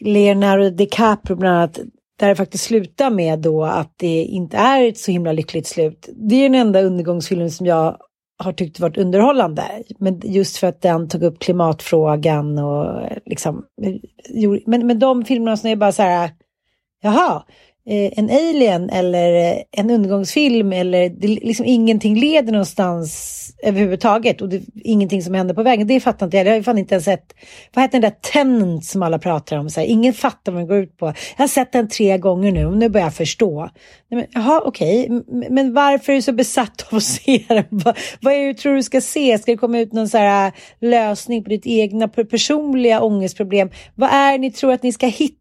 Speaker 2: Leonardo DiCaprio bland annat. Där det faktiskt slutar med då att det inte är ett så himla lyckligt slut. Det är den enda undergångsfilmen som jag har tyckt varit underhållande. Men just för att den tog upp klimatfrågan och eh, liksom. Eh, men, men de filmerna som är bara så här. Eh, jaha, Eh, en alien eller eh, en undergångsfilm eller det, liksom ingenting leder någonstans överhuvudtaget och det, ingenting som händer på vägen. Det fattar inte jag. Jag har ju fan inte ens sett, vad heter den där Tenant som alla pratar om? Så här, ingen fattar vad den går ut på. Jag har sett den tre gånger nu och nu börjar jag förstå. Nej, men, jaha, okej, okay. men varför är du så besatt av att se den? Vad, vad är det du tror du ska se? Ska det komma ut någon så här eh, lösning på ditt egna personliga ångestproblem? Vad är det ni tror att ni ska hitta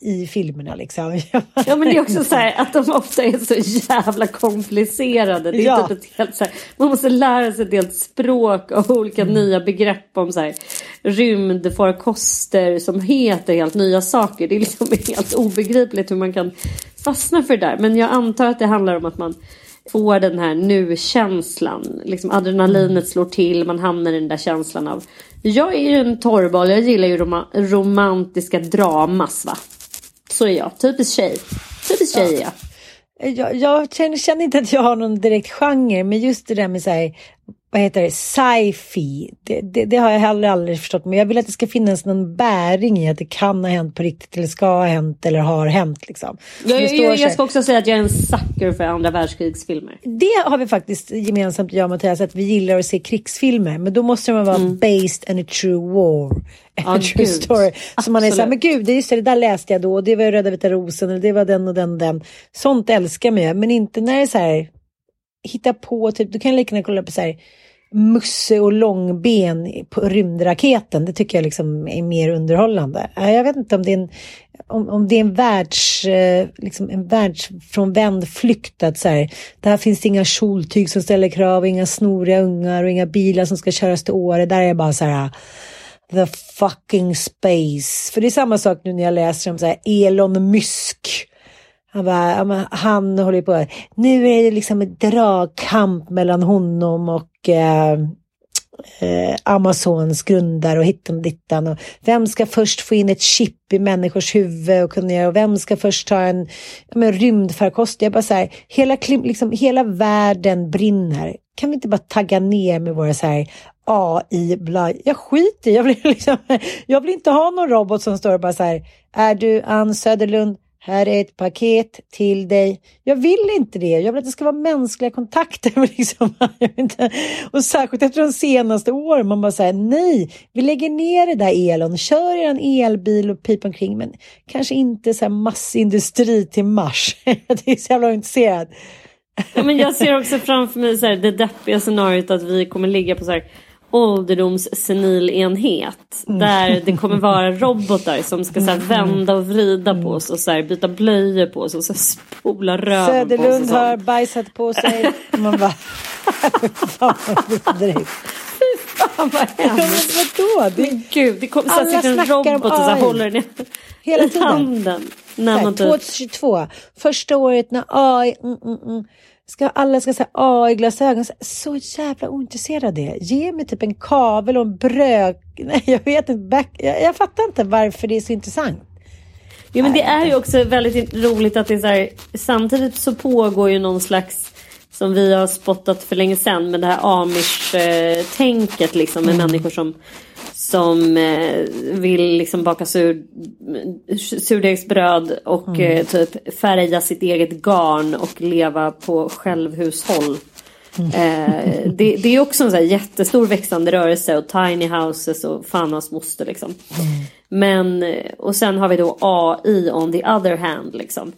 Speaker 2: i filmerna liksom?
Speaker 1: Ja men det är också så här att de ofta är så jävla komplicerade. Det är
Speaker 2: Ja.
Speaker 1: typ helt så här, man måste lära sig ett helt språk och olika
Speaker 2: Mm.
Speaker 1: nya begrepp om så här, rymdfarkoster som heter helt nya saker. Det är liksom helt obegripligt hur man kan fastna för det där. Men jag antar att det handlar om att man får den här nu-känslan. Liksom adrenalinet slår till, man hamnar i den där känslan av jag är ju en torrboll, jag gillar ju rom romantiska dramas va. Så är jag, typisk tjej. Typisk tjej är jag.
Speaker 2: Jag, jag känner, känner inte att jag har någon direkt genre, men just det där med så här, vad heter det, sci-fi, det, det, det har jag heller aldrig förstått. Men jag vill att det ska finnas någon bäring i att det kan ha hänt på riktigt eller ska ha hänt eller har hänt. Liksom.
Speaker 1: Jag, jag, jag,
Speaker 2: här-
Speaker 1: ska också säga att jag är en sucker för andra världskrigsfilmer.
Speaker 2: Det har vi faktiskt gemensamt jag och Mattias att vi gillar att se krigsfilmer. Men då måste de vara based on a true war. A
Speaker 1: Mm. Ja,
Speaker 2: true
Speaker 1: gud.
Speaker 2: story. Så man är så här, men gud, det, är just det, det där läste jag då. Det var Röda vita rosen. Eller det var den och den och den. Sånt älskar man ju. Men inte när det är så här. Hitta på, typ. Du kan lika gärna kolla på så här. Musse och långben på rymdraketen. Det tycker jag liksom är mer underhållande. Jag vet inte om det är en, om, om det är en världs, eh, liksom en världsfrånvänd flykt. Att så här, där finns det inga kjoltyg som ställer krav, inga snoriga ungar och inga bilar som ska köras till Åre. Där är jag bara så här, the fucking space. För det är samma sak nu när jag läser om så här Elon Musk. Han, bara, han håller på, nu är det liksom en dragkamp mellan honom och eh, eh, Amazons grundare och hittan och dittan. Och vem ska först få in ett chip i människors huvud och kunna göra, och vem ska först ta en ja, rymdfarkost? Jag bara så här, hela, liksom, hela världen brinner. Kan vi inte bara tagga ner med våra så här AI, bla. Jag skiter jag vill, liksom, jag vill inte ha någon robot som står och bara så här, är du Ann Söderlund? Här är ett paket till dig. Jag vill inte det. Jag vill att det ska vara mänskliga kontakter. Liksom. och särskilt efter de senaste åren. Man bara säger nej, vi lägger ner det där Elon. Kör er en elbil och pip omkring. Men kanske inte så här massindustri till Mars. jag är så jävla intresserad.
Speaker 1: ja, men jag ser också framför mig så här, det deppiga scenariot att vi kommer ligga på så här ålderdomssenilenhet. Mm. Där det kommer vara robotar som ska så mm. vända och vrida på oss och så byta blöjor på oss och så spola röven
Speaker 2: Söderlund på oss. Söderlund har bajsat på sig. Man bara... fan
Speaker 1: vad hemskt. Vadå? Det... Men gud, det kommer så sitter en robot och så håller den Hela tiden. i handen.
Speaker 2: När man 2022, typ- första året när AI... Mm, mm, mm Ska, alla ska säga AI-glasögon. Så jävla ointresserad av det. Ge mig typ en kavel och en bröd. Nej, jag vet inte. Back, jag, jag fattar inte varför det är så intressant.
Speaker 1: Jo, men det är ju också väldigt roligt att det är så här, samtidigt så pågår ju någon slags som vi har spottat för länge sedan med det här amish-tänket liksom med mm. människor som som eh, vill liksom baka sur, surdegsbröd och mm. eh, typ färga sitt eget garn och leva på självhushåll. Mm. Eh, det, det, är också en så jättestor växande rörelse och tiny houses och fan hans moster liksom. Mm. Men eh, och sen har vi då AI on the other hand liksom.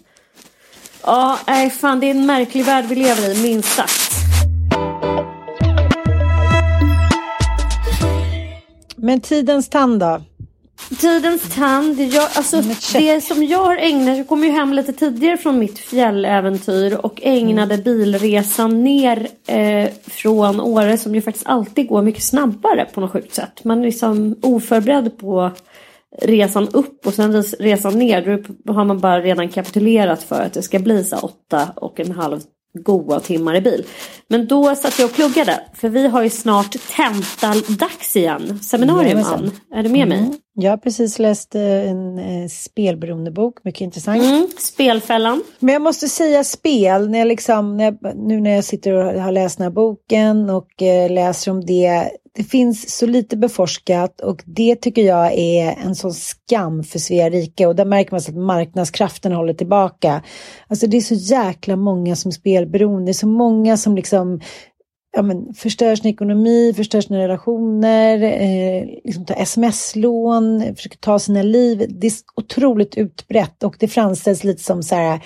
Speaker 1: Ja, nej fan det är en märklig värld vi lever i minst sagt.
Speaker 2: Men tidens tand då?
Speaker 1: Tidens tand, jag, alltså det som jag har ägnat, jag kom ju hem lite tidigare från mitt fjälläventyr och ägnade mm. bilresan ner eh, från Åre som ju faktiskt alltid går mycket snabbare på något sjukt sätt. Man är liksom oförberedd på resan upp och sen resan ner då har man bara redan kapitulerat för att det ska bli så åtta och en halv goa timmar i bil. Men då satt jag och pluggade för vi har ju snart tentadags igen. Seminarium Ann, är du med mm. mig?
Speaker 2: Jag har precis läst eh, en eh, spelberoendebok, mycket intressant. Mm,
Speaker 1: spelfällan.
Speaker 2: Men jag måste säga spel, när jag liksom, när jag, nu när jag sitter och har läst den här boken och eh, läser om det. Det finns så lite beforskat och det tycker jag är en sån skam för Svea rike och där märker man att marknadskraften håller tillbaka. Alltså det är så jäkla många som är spelberoende, det är så många som liksom ja, men, förstör sin ekonomi, förstör sina relationer, eh, liksom tar sms-lån, försöker ta sina liv. Det är otroligt utbrett och det framställs lite som så här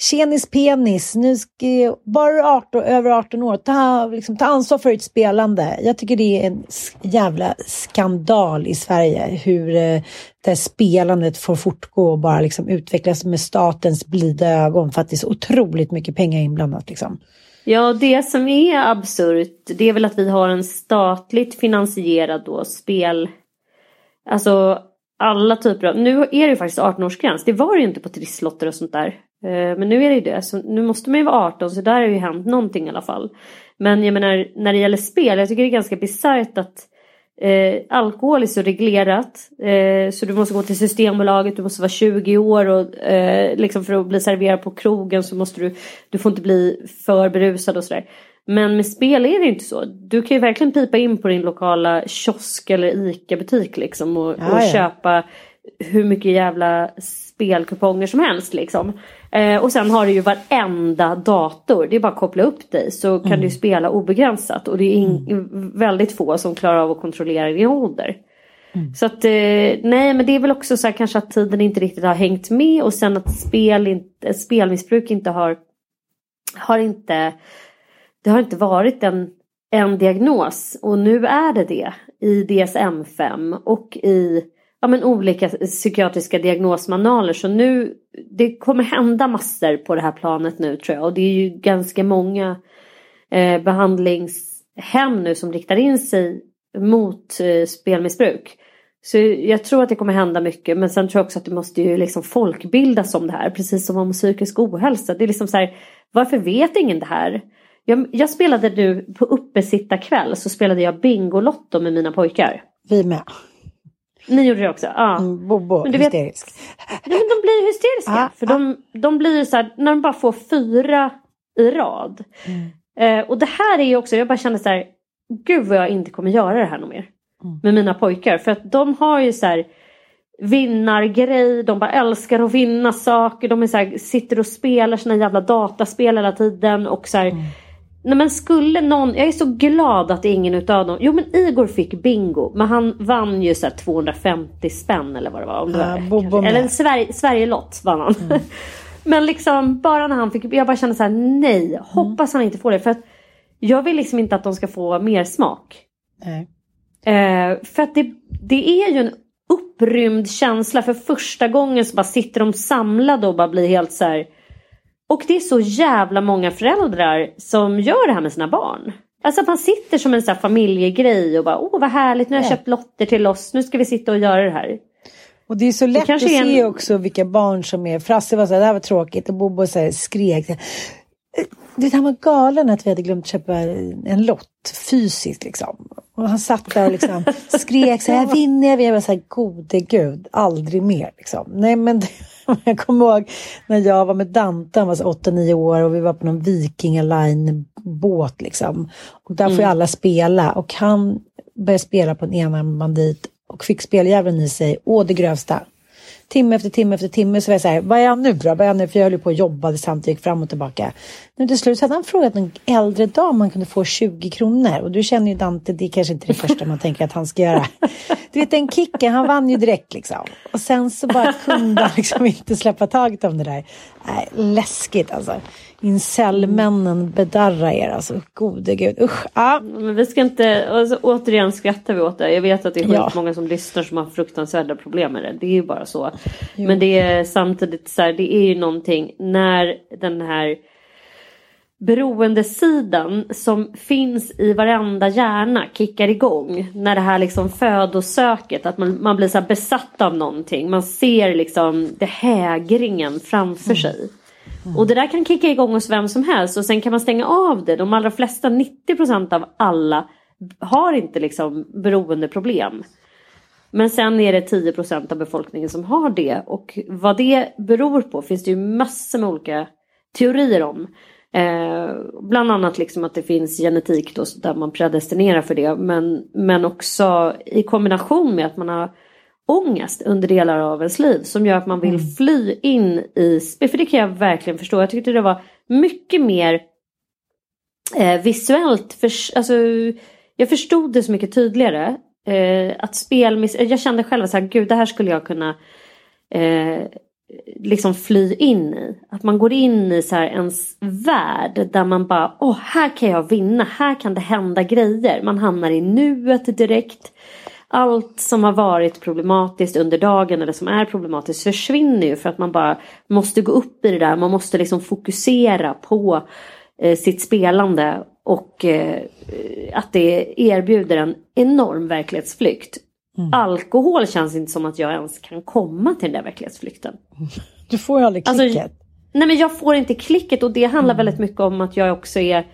Speaker 2: Tjenis penis, nu ska jag, bara 18, över 18 år, ta, liksom, ta ansvar för ditt spelande. Jag tycker det är en jävla skandal i Sverige hur eh, det här spelandet får fortgå och bara liksom utvecklas med statens blida ögon för att det är så otroligt mycket pengar inblandat. Liksom.
Speaker 1: Ja, det som är absurt det är väl att vi har en statligt finansierad då spel. Alltså alla typer av, nu är det ju faktiskt 18-årsgräns. Det var det ju inte på trisslotter och sånt där. Eh, men nu är det ju det. Så nu måste man ju vara 18 så där har ju hänt någonting i alla fall. Men jag menar när det gäller spel, jag tycker det är ganska bisarrt att Eh, alkohol är så reglerat eh, så du måste gå till Systembolaget, du måste vara 20 år och eh, liksom för att bli serverad på krogen så måste du, du får inte bli för berusad och sådär. Men med spel är det inte så. Du kan ju verkligen pipa in på din lokala kiosk eller ICA-butik liksom och, och köpa hur mycket jävla spelkuponger som helst liksom. Eh, och sen har du ju varenda dator. Det är bara att koppla upp dig så kan mm. du spela obegränsat. Och det är in, mm. väldigt få som klarar av att kontrollera din ålder. Mm. Så att eh, nej men det är väl också så här kanske att tiden inte riktigt har hängt med och sen att spel inte, spelmissbruk inte har, har inte, det har inte varit en, en diagnos och nu är det det i DSM-5 och i ja, men olika psykiatriska diagnosmanualer. Så nu, det kommer hända massor på det här planet nu tror jag. Och det är ju ganska många eh, behandlingshem nu som riktar in sig mot eh, spelmissbruk. Så jag tror att det kommer hända mycket men sen tror jag också att det måste ju liksom folkbildas om det här. Precis som om psykisk ohälsa. Det är liksom så här, varför vet ingen det här? Jag, jag spelade nu på uppesittarkväll så spelade jag Bingolotto med mina pojkar.
Speaker 2: Vi med.
Speaker 1: Ni gjorde det också? Ja.
Speaker 2: Mm, Bobo,
Speaker 1: Men du vet-
Speaker 2: hysterisk.
Speaker 1: Nej, men de blir hysteriska.
Speaker 2: Ja,
Speaker 1: för de, de blir så här, när de bara får fyra i rad. Eh, och det här är ju också, jag bara känner så här, gud vad jag inte kommer göra det här något mer. Med mina pojkar. För att de har ju så här vinnargrej, de bara älskar att vinna saker. De är så här, sitter och spelar sina jävla dataspel hela tiden. Och så här, Nej men skulle någon, jag är så glad att ingen utav dem, jo men Igor fick bingo men han vann ju så här 250 spänn eller vad det var. Om det
Speaker 2: Ja,
Speaker 1: var det, eller en Sverige, Sverigelott vann han. men liksom bara när han fick, jag bara kände så här nej, hoppas han inte får det för att jag vill liksom inte att de ska få mer smak.
Speaker 2: Nej.
Speaker 1: Eh, för att det, det är ju en upprymd känsla. För första gången så bara sitter de samlade och bara blir helt så här. Och det är så jävla många föräldrar som gör det här med sina barn. Alltså att man sitter som en så här familjegrej och bara åh vad härligt nu har jag
Speaker 2: Ja.
Speaker 1: köpt lotter till oss. Nu ska vi sitta och göra det här.
Speaker 2: Och det är så lätt att
Speaker 1: en-
Speaker 2: se också vilka barn som är... Frasse var så här, det här var tråkigt och Bobo så här, skrek. Du vet, han var galen att vi hade glömt köpa en lott fysiskt liksom. Och han satt där och liksom skrek så här, jag vinner, jag. Jag var så här, gode gud, aldrig mer liksom. Nej men jag kommer ihåg när jag var med Dante, han var så 8-9 år och vi var på någon Viking Line båt liksom. Och där får ju alla spela och han började spela på en enarmad bandit och fick speljäveln i sig, å det grövsta. Timme efter timme efter timme så var jag så här, vad är han nu då? Vad är han nu? För jag höll ju på och jobbade samtidigt, gick fram och tillbaka. Men till slut hade han frågat en äldre dam om man kunde få 20 kronor. Och du känner ju Dante, det är kanske inte det första man tänker att han ska göra. Du vet den kicken, han vann ju direkt liksom. Och sen så bara kunde han liksom inte släppa taget om det där. Nej, läskigt alltså. Incellmännen bedarra er alltså. Gode gud, usch. Ja,
Speaker 1: Men vi ska inte, alltså, återigen skrattar vi åt det. Jag vet att det är
Speaker 2: Ja.
Speaker 1: många som lyssnar som har fruktansvärda problem med det. Det är ju bara så. Men det är samtidigt så här, det är ju någonting när den här beroendesidan som finns i varenda hjärna kickar igång. När det här liksom födosöket, att man, man blir så besatt av någonting. Man ser liksom det hägringen framför sig. Och det där kan kicka igång hos vem som helst och sen kan man stänga av det. De allra flesta, 90% av alla har inte liksom beroendeproblem. Men sen är det 10% av befolkningen som har det och vad det beror på finns det ju massor med olika teorier om. Eh, bland annat liksom att det finns genetik då där man predestinerar för det. Men, men också i kombination med att man har ångest under delar av ens liv som gör att man vill fly in i, för det kan jag verkligen förstå, jag tyckte det var mycket mer eh, visuellt, för, alltså, jag förstod det så mycket tydligare. Eh, att spelmiss, jag kände själv så här, gud det här skulle jag kunna eh, liksom fly in i. Att man går in i så här ens värld där man bara, åh här kan jag vinna, här kan det hända grejer. Man hamnar i nuet direkt. Allt som har varit problematiskt under dagen eller som är problematiskt försvinner ju för att man bara måste gå upp i det där. Man måste liksom fokusera på eh, sitt spelande och eh, att det erbjuder en enorm verklighetsflykt. Alkohol känns inte som att jag ens kan komma till den där verklighetsflykten.
Speaker 2: du får ju aldrig
Speaker 1: Alltså,
Speaker 2: klicket.
Speaker 1: Nej men jag får inte klicket och det handlar väldigt mycket om att jag också är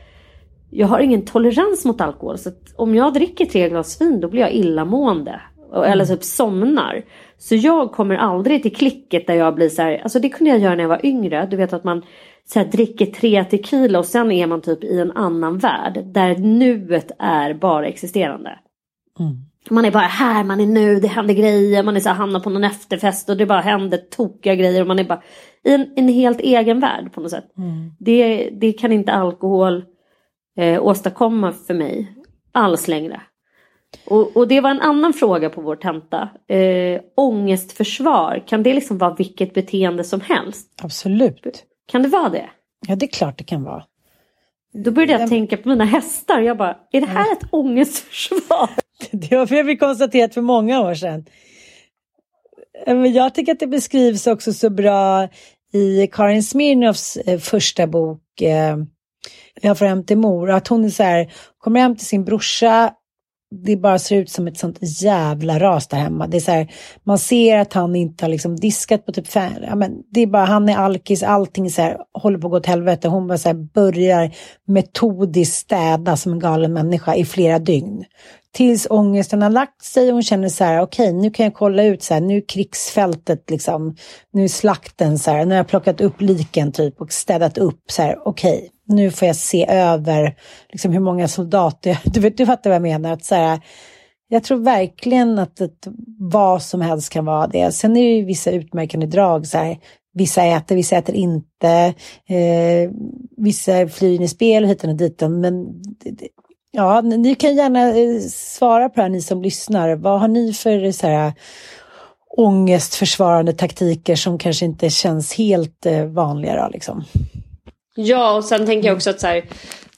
Speaker 1: Jag har ingen tolerans mot alkohol så om jag dricker tre glas vin då blir jag illamående. Eller typ somnar. Så jag kommer aldrig till klicket där jag blir så här, alltså det kunde jag göra när jag var yngre. Du vet att man så här, dricker tre tequila och sen är man typ i en annan värld. Där nuet är bara existerande. Man är bara här, man är nu, det händer grejer, man är så här, hamnar på någon efterfest och det bara händer tokiga grejer och man är bara i en, en helt egen värld på något sätt. Det, det kan inte alkohol eh, åstadkomma för mig alls längre. Och, och det var en annan fråga på vår tenta. Eh, ångestförsvar, kan det liksom vara vilket beteende som helst?
Speaker 2: Absolut.
Speaker 1: Kan det vara det?
Speaker 2: Ja, det är klart det kan vara.
Speaker 1: Då började jag tänka på mina hästar. Jag bara, är det här ett ångestförsvar?
Speaker 2: Det har vi konstaterat för många år sedan. Eh, men jag tycker att det beskrivs också så bra i Karin Smirnoffs eh, första bok eh, Jag får hem till mor. Att hon är så här, kommer hem till sin brorsa det bara ser ut som ett sånt jävla ras där hemma. Det är så här, man ser att han inte har liksom diskat på typ fem, ja, men det är bara, han är alkis, allting så här, håller på att gå åt helvete. Hon bara så här, börjar metodiskt städa som en galen människa i flera dygn. Tills ångesten har lagt sig och hon känner så här, okej okay, nu kan jag kolla ut så här, nu är krigsfältet liksom, nu är slakten så här, nu har jag plockat upp liken typ och städat upp så här, okej, okay, nu får jag se över liksom hur många soldater, du, vet, du fattar vad jag menar, att så här, jag tror verkligen att ett, vad som helst kan vara det. Sen är det ju vissa utmärkande drag, så här, vissa äter, vissa äter inte, eh, vissa flyr in i spel hit och dit. Men ja, ni kan gärna eh, svara på det här, ni som lyssnar. Vad har ni för så här, ångestförsvarande taktiker som kanske inte känns helt eh, vanliga? Då, liksom?
Speaker 1: Ja, och sen tänker jag också att så här,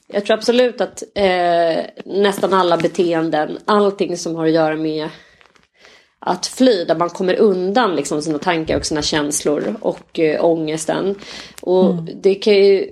Speaker 1: jag tror absolut att eh, nästan alla beteenden, allting som har att göra med att fly, där man kommer undan liksom sina tankar och sina känslor och eh, ångesten. Och mm. det kan ju,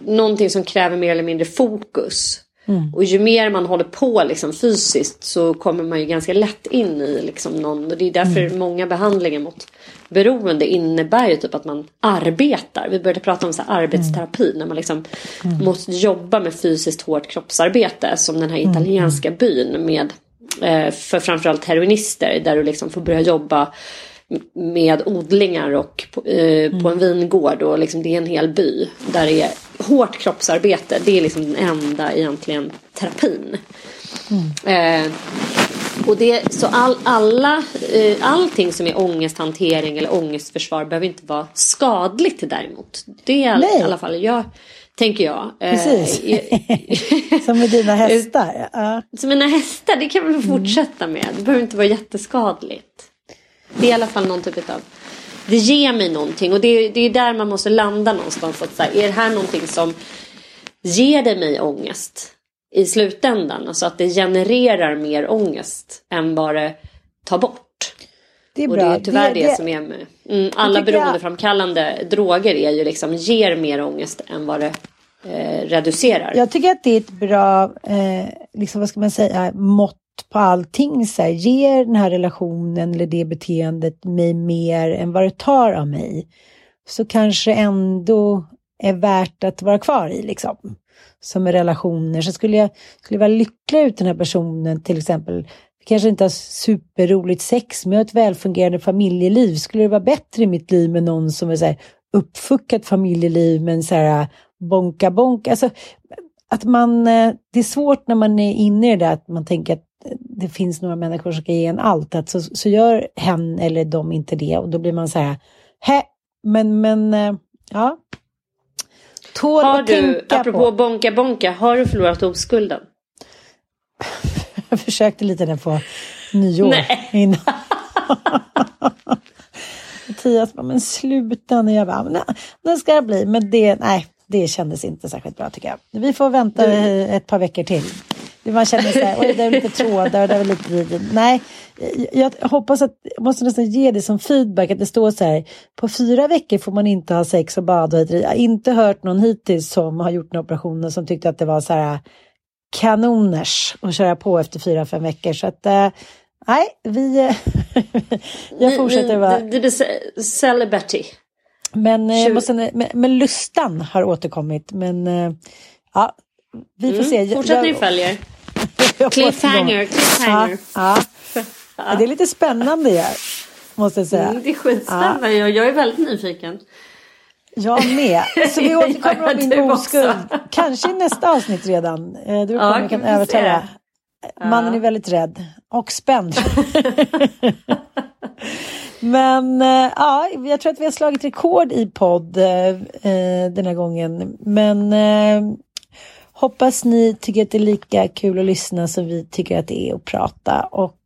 Speaker 1: någonting som kräver mer eller mindre fokus. Mm. Och ju mer man håller på liksom fysiskt så kommer man ju ganska lätt in i liksom någon. Och det är därför mm. många behandlingar mot beroende innebär ju typ att man arbetar. Vi började prata om så arbetsterapi mm. när man liksom mm. måste jobba med fysiskt hårt kroppsarbete. Som den här mm. italienska byn med eh, för framförallt heroinister där du liksom får börja jobba med odlingar och på, eh, på en vingård och liksom det är en hel by där det är hårt kroppsarbete. Det är liksom den enda egentligen terapin. Mm. Eh, och det, så all, alla, eh, allting som är ångesthantering eller ångestförsvar behöver inte vara skadligt däremot. Det är i alla fall jag, tänker jag.
Speaker 2: Eh, Precis. som med dina hästar.
Speaker 1: Ja. Som mina hästar, det kan vi fortsätta med. Det behöver inte vara jätteskadligt. Det är i alla fall någon typ av det ger mig någonting och det, det är där man måste landa någonstans. Att, så här, är det här någonting som ger det mig ångest i slutändan? Alltså att det genererar mer ångest än vad det tar bort. Det är bra. Och det är tyvärr det, det, det som är med mm, alla beroendeframkallande jag... droger är ju liksom ger mer ångest än vad det eh, reducerar.
Speaker 2: Jag tycker att det är ett bra, eh, liksom vad ska man säga, mått på allting. Så här, ger den här relationen eller det beteendet mig mer än vad det tar av mig så kanske ändå är värt att vara kvar i liksom. Som är relationer. Så skulle jag, skulle jag vara lycklig ut den här personen till exempel kanske inte har superroligt sex, men jag har ett välfungerande familjeliv. Skulle det vara bättre i mitt liv med någon som är så här uppfuckat familjeliv, men så här bonka bonka. Alltså, att man, eh, det är svårt när man är inne i det där att man tänker att det finns några människor som ska ge en allt, att så, så gör hen eller de inte det och då blir man så här, hä, men, men, eh, ja.
Speaker 1: Tål har du, apropå på. bonka bonka, har du förlorat oskulden?
Speaker 2: Jag försökte lite där på nyår Nej. innan. Mattias bara, men sluta nu. Jag bara, nej, det ska det bli. Men det, nej, det kändes inte särskilt bra tycker jag. Vi får vänta mm. ett par veckor till. Man känner så här, oj det är lite trådar och det är lite... Nej, jag hoppas att, jag måste nästan ge det som feedback att det står så här, på fyra veckor får man inte ha sex och bada. Jag har inte hört någon hittills som har gjort en operation som tyckte att det var så här kanoners att köra på efter fyra, fem veckor. Så att, äh, nej, vi... jag fortsätter vara...
Speaker 1: Det blir celibaty.
Speaker 2: Men, jag måste, men, men lustan har återkommit. Men ja, vi får mm. se.
Speaker 1: Fortsätt ni följer. cliffhanger, cliffhanger.
Speaker 2: Ja, ja. Det är lite spännande ju. Måste jag säga. Mm,
Speaker 1: det är skitspännande. Ja. Jag är väldigt nyfiken.
Speaker 2: Jag med. Så vi återkommer om min oskuld. Kanske i nästa avsnitt redan. Eh, du ja, kan övertala. Mannen är väldigt rädd och spänd. Men äh, ja, jag tror att vi har slagit rekord i podd äh, den här gången. Men äh, hoppas ni tycker att det är lika kul att lyssna som vi tycker att det är att prata. Och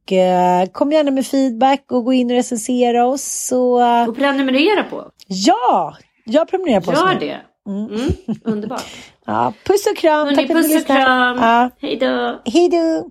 Speaker 2: kom gärna med feedback och gå in och recensera oss. Så,
Speaker 1: och prenumerera på.
Speaker 2: Ja, jag prenumererar på oss
Speaker 1: Gör det. Mm. Mm, underbart.
Speaker 2: ja, puss och kram.
Speaker 1: Hörrni, Tack för att ni lyssnade. Ja. Hej då.
Speaker 2: Hej då.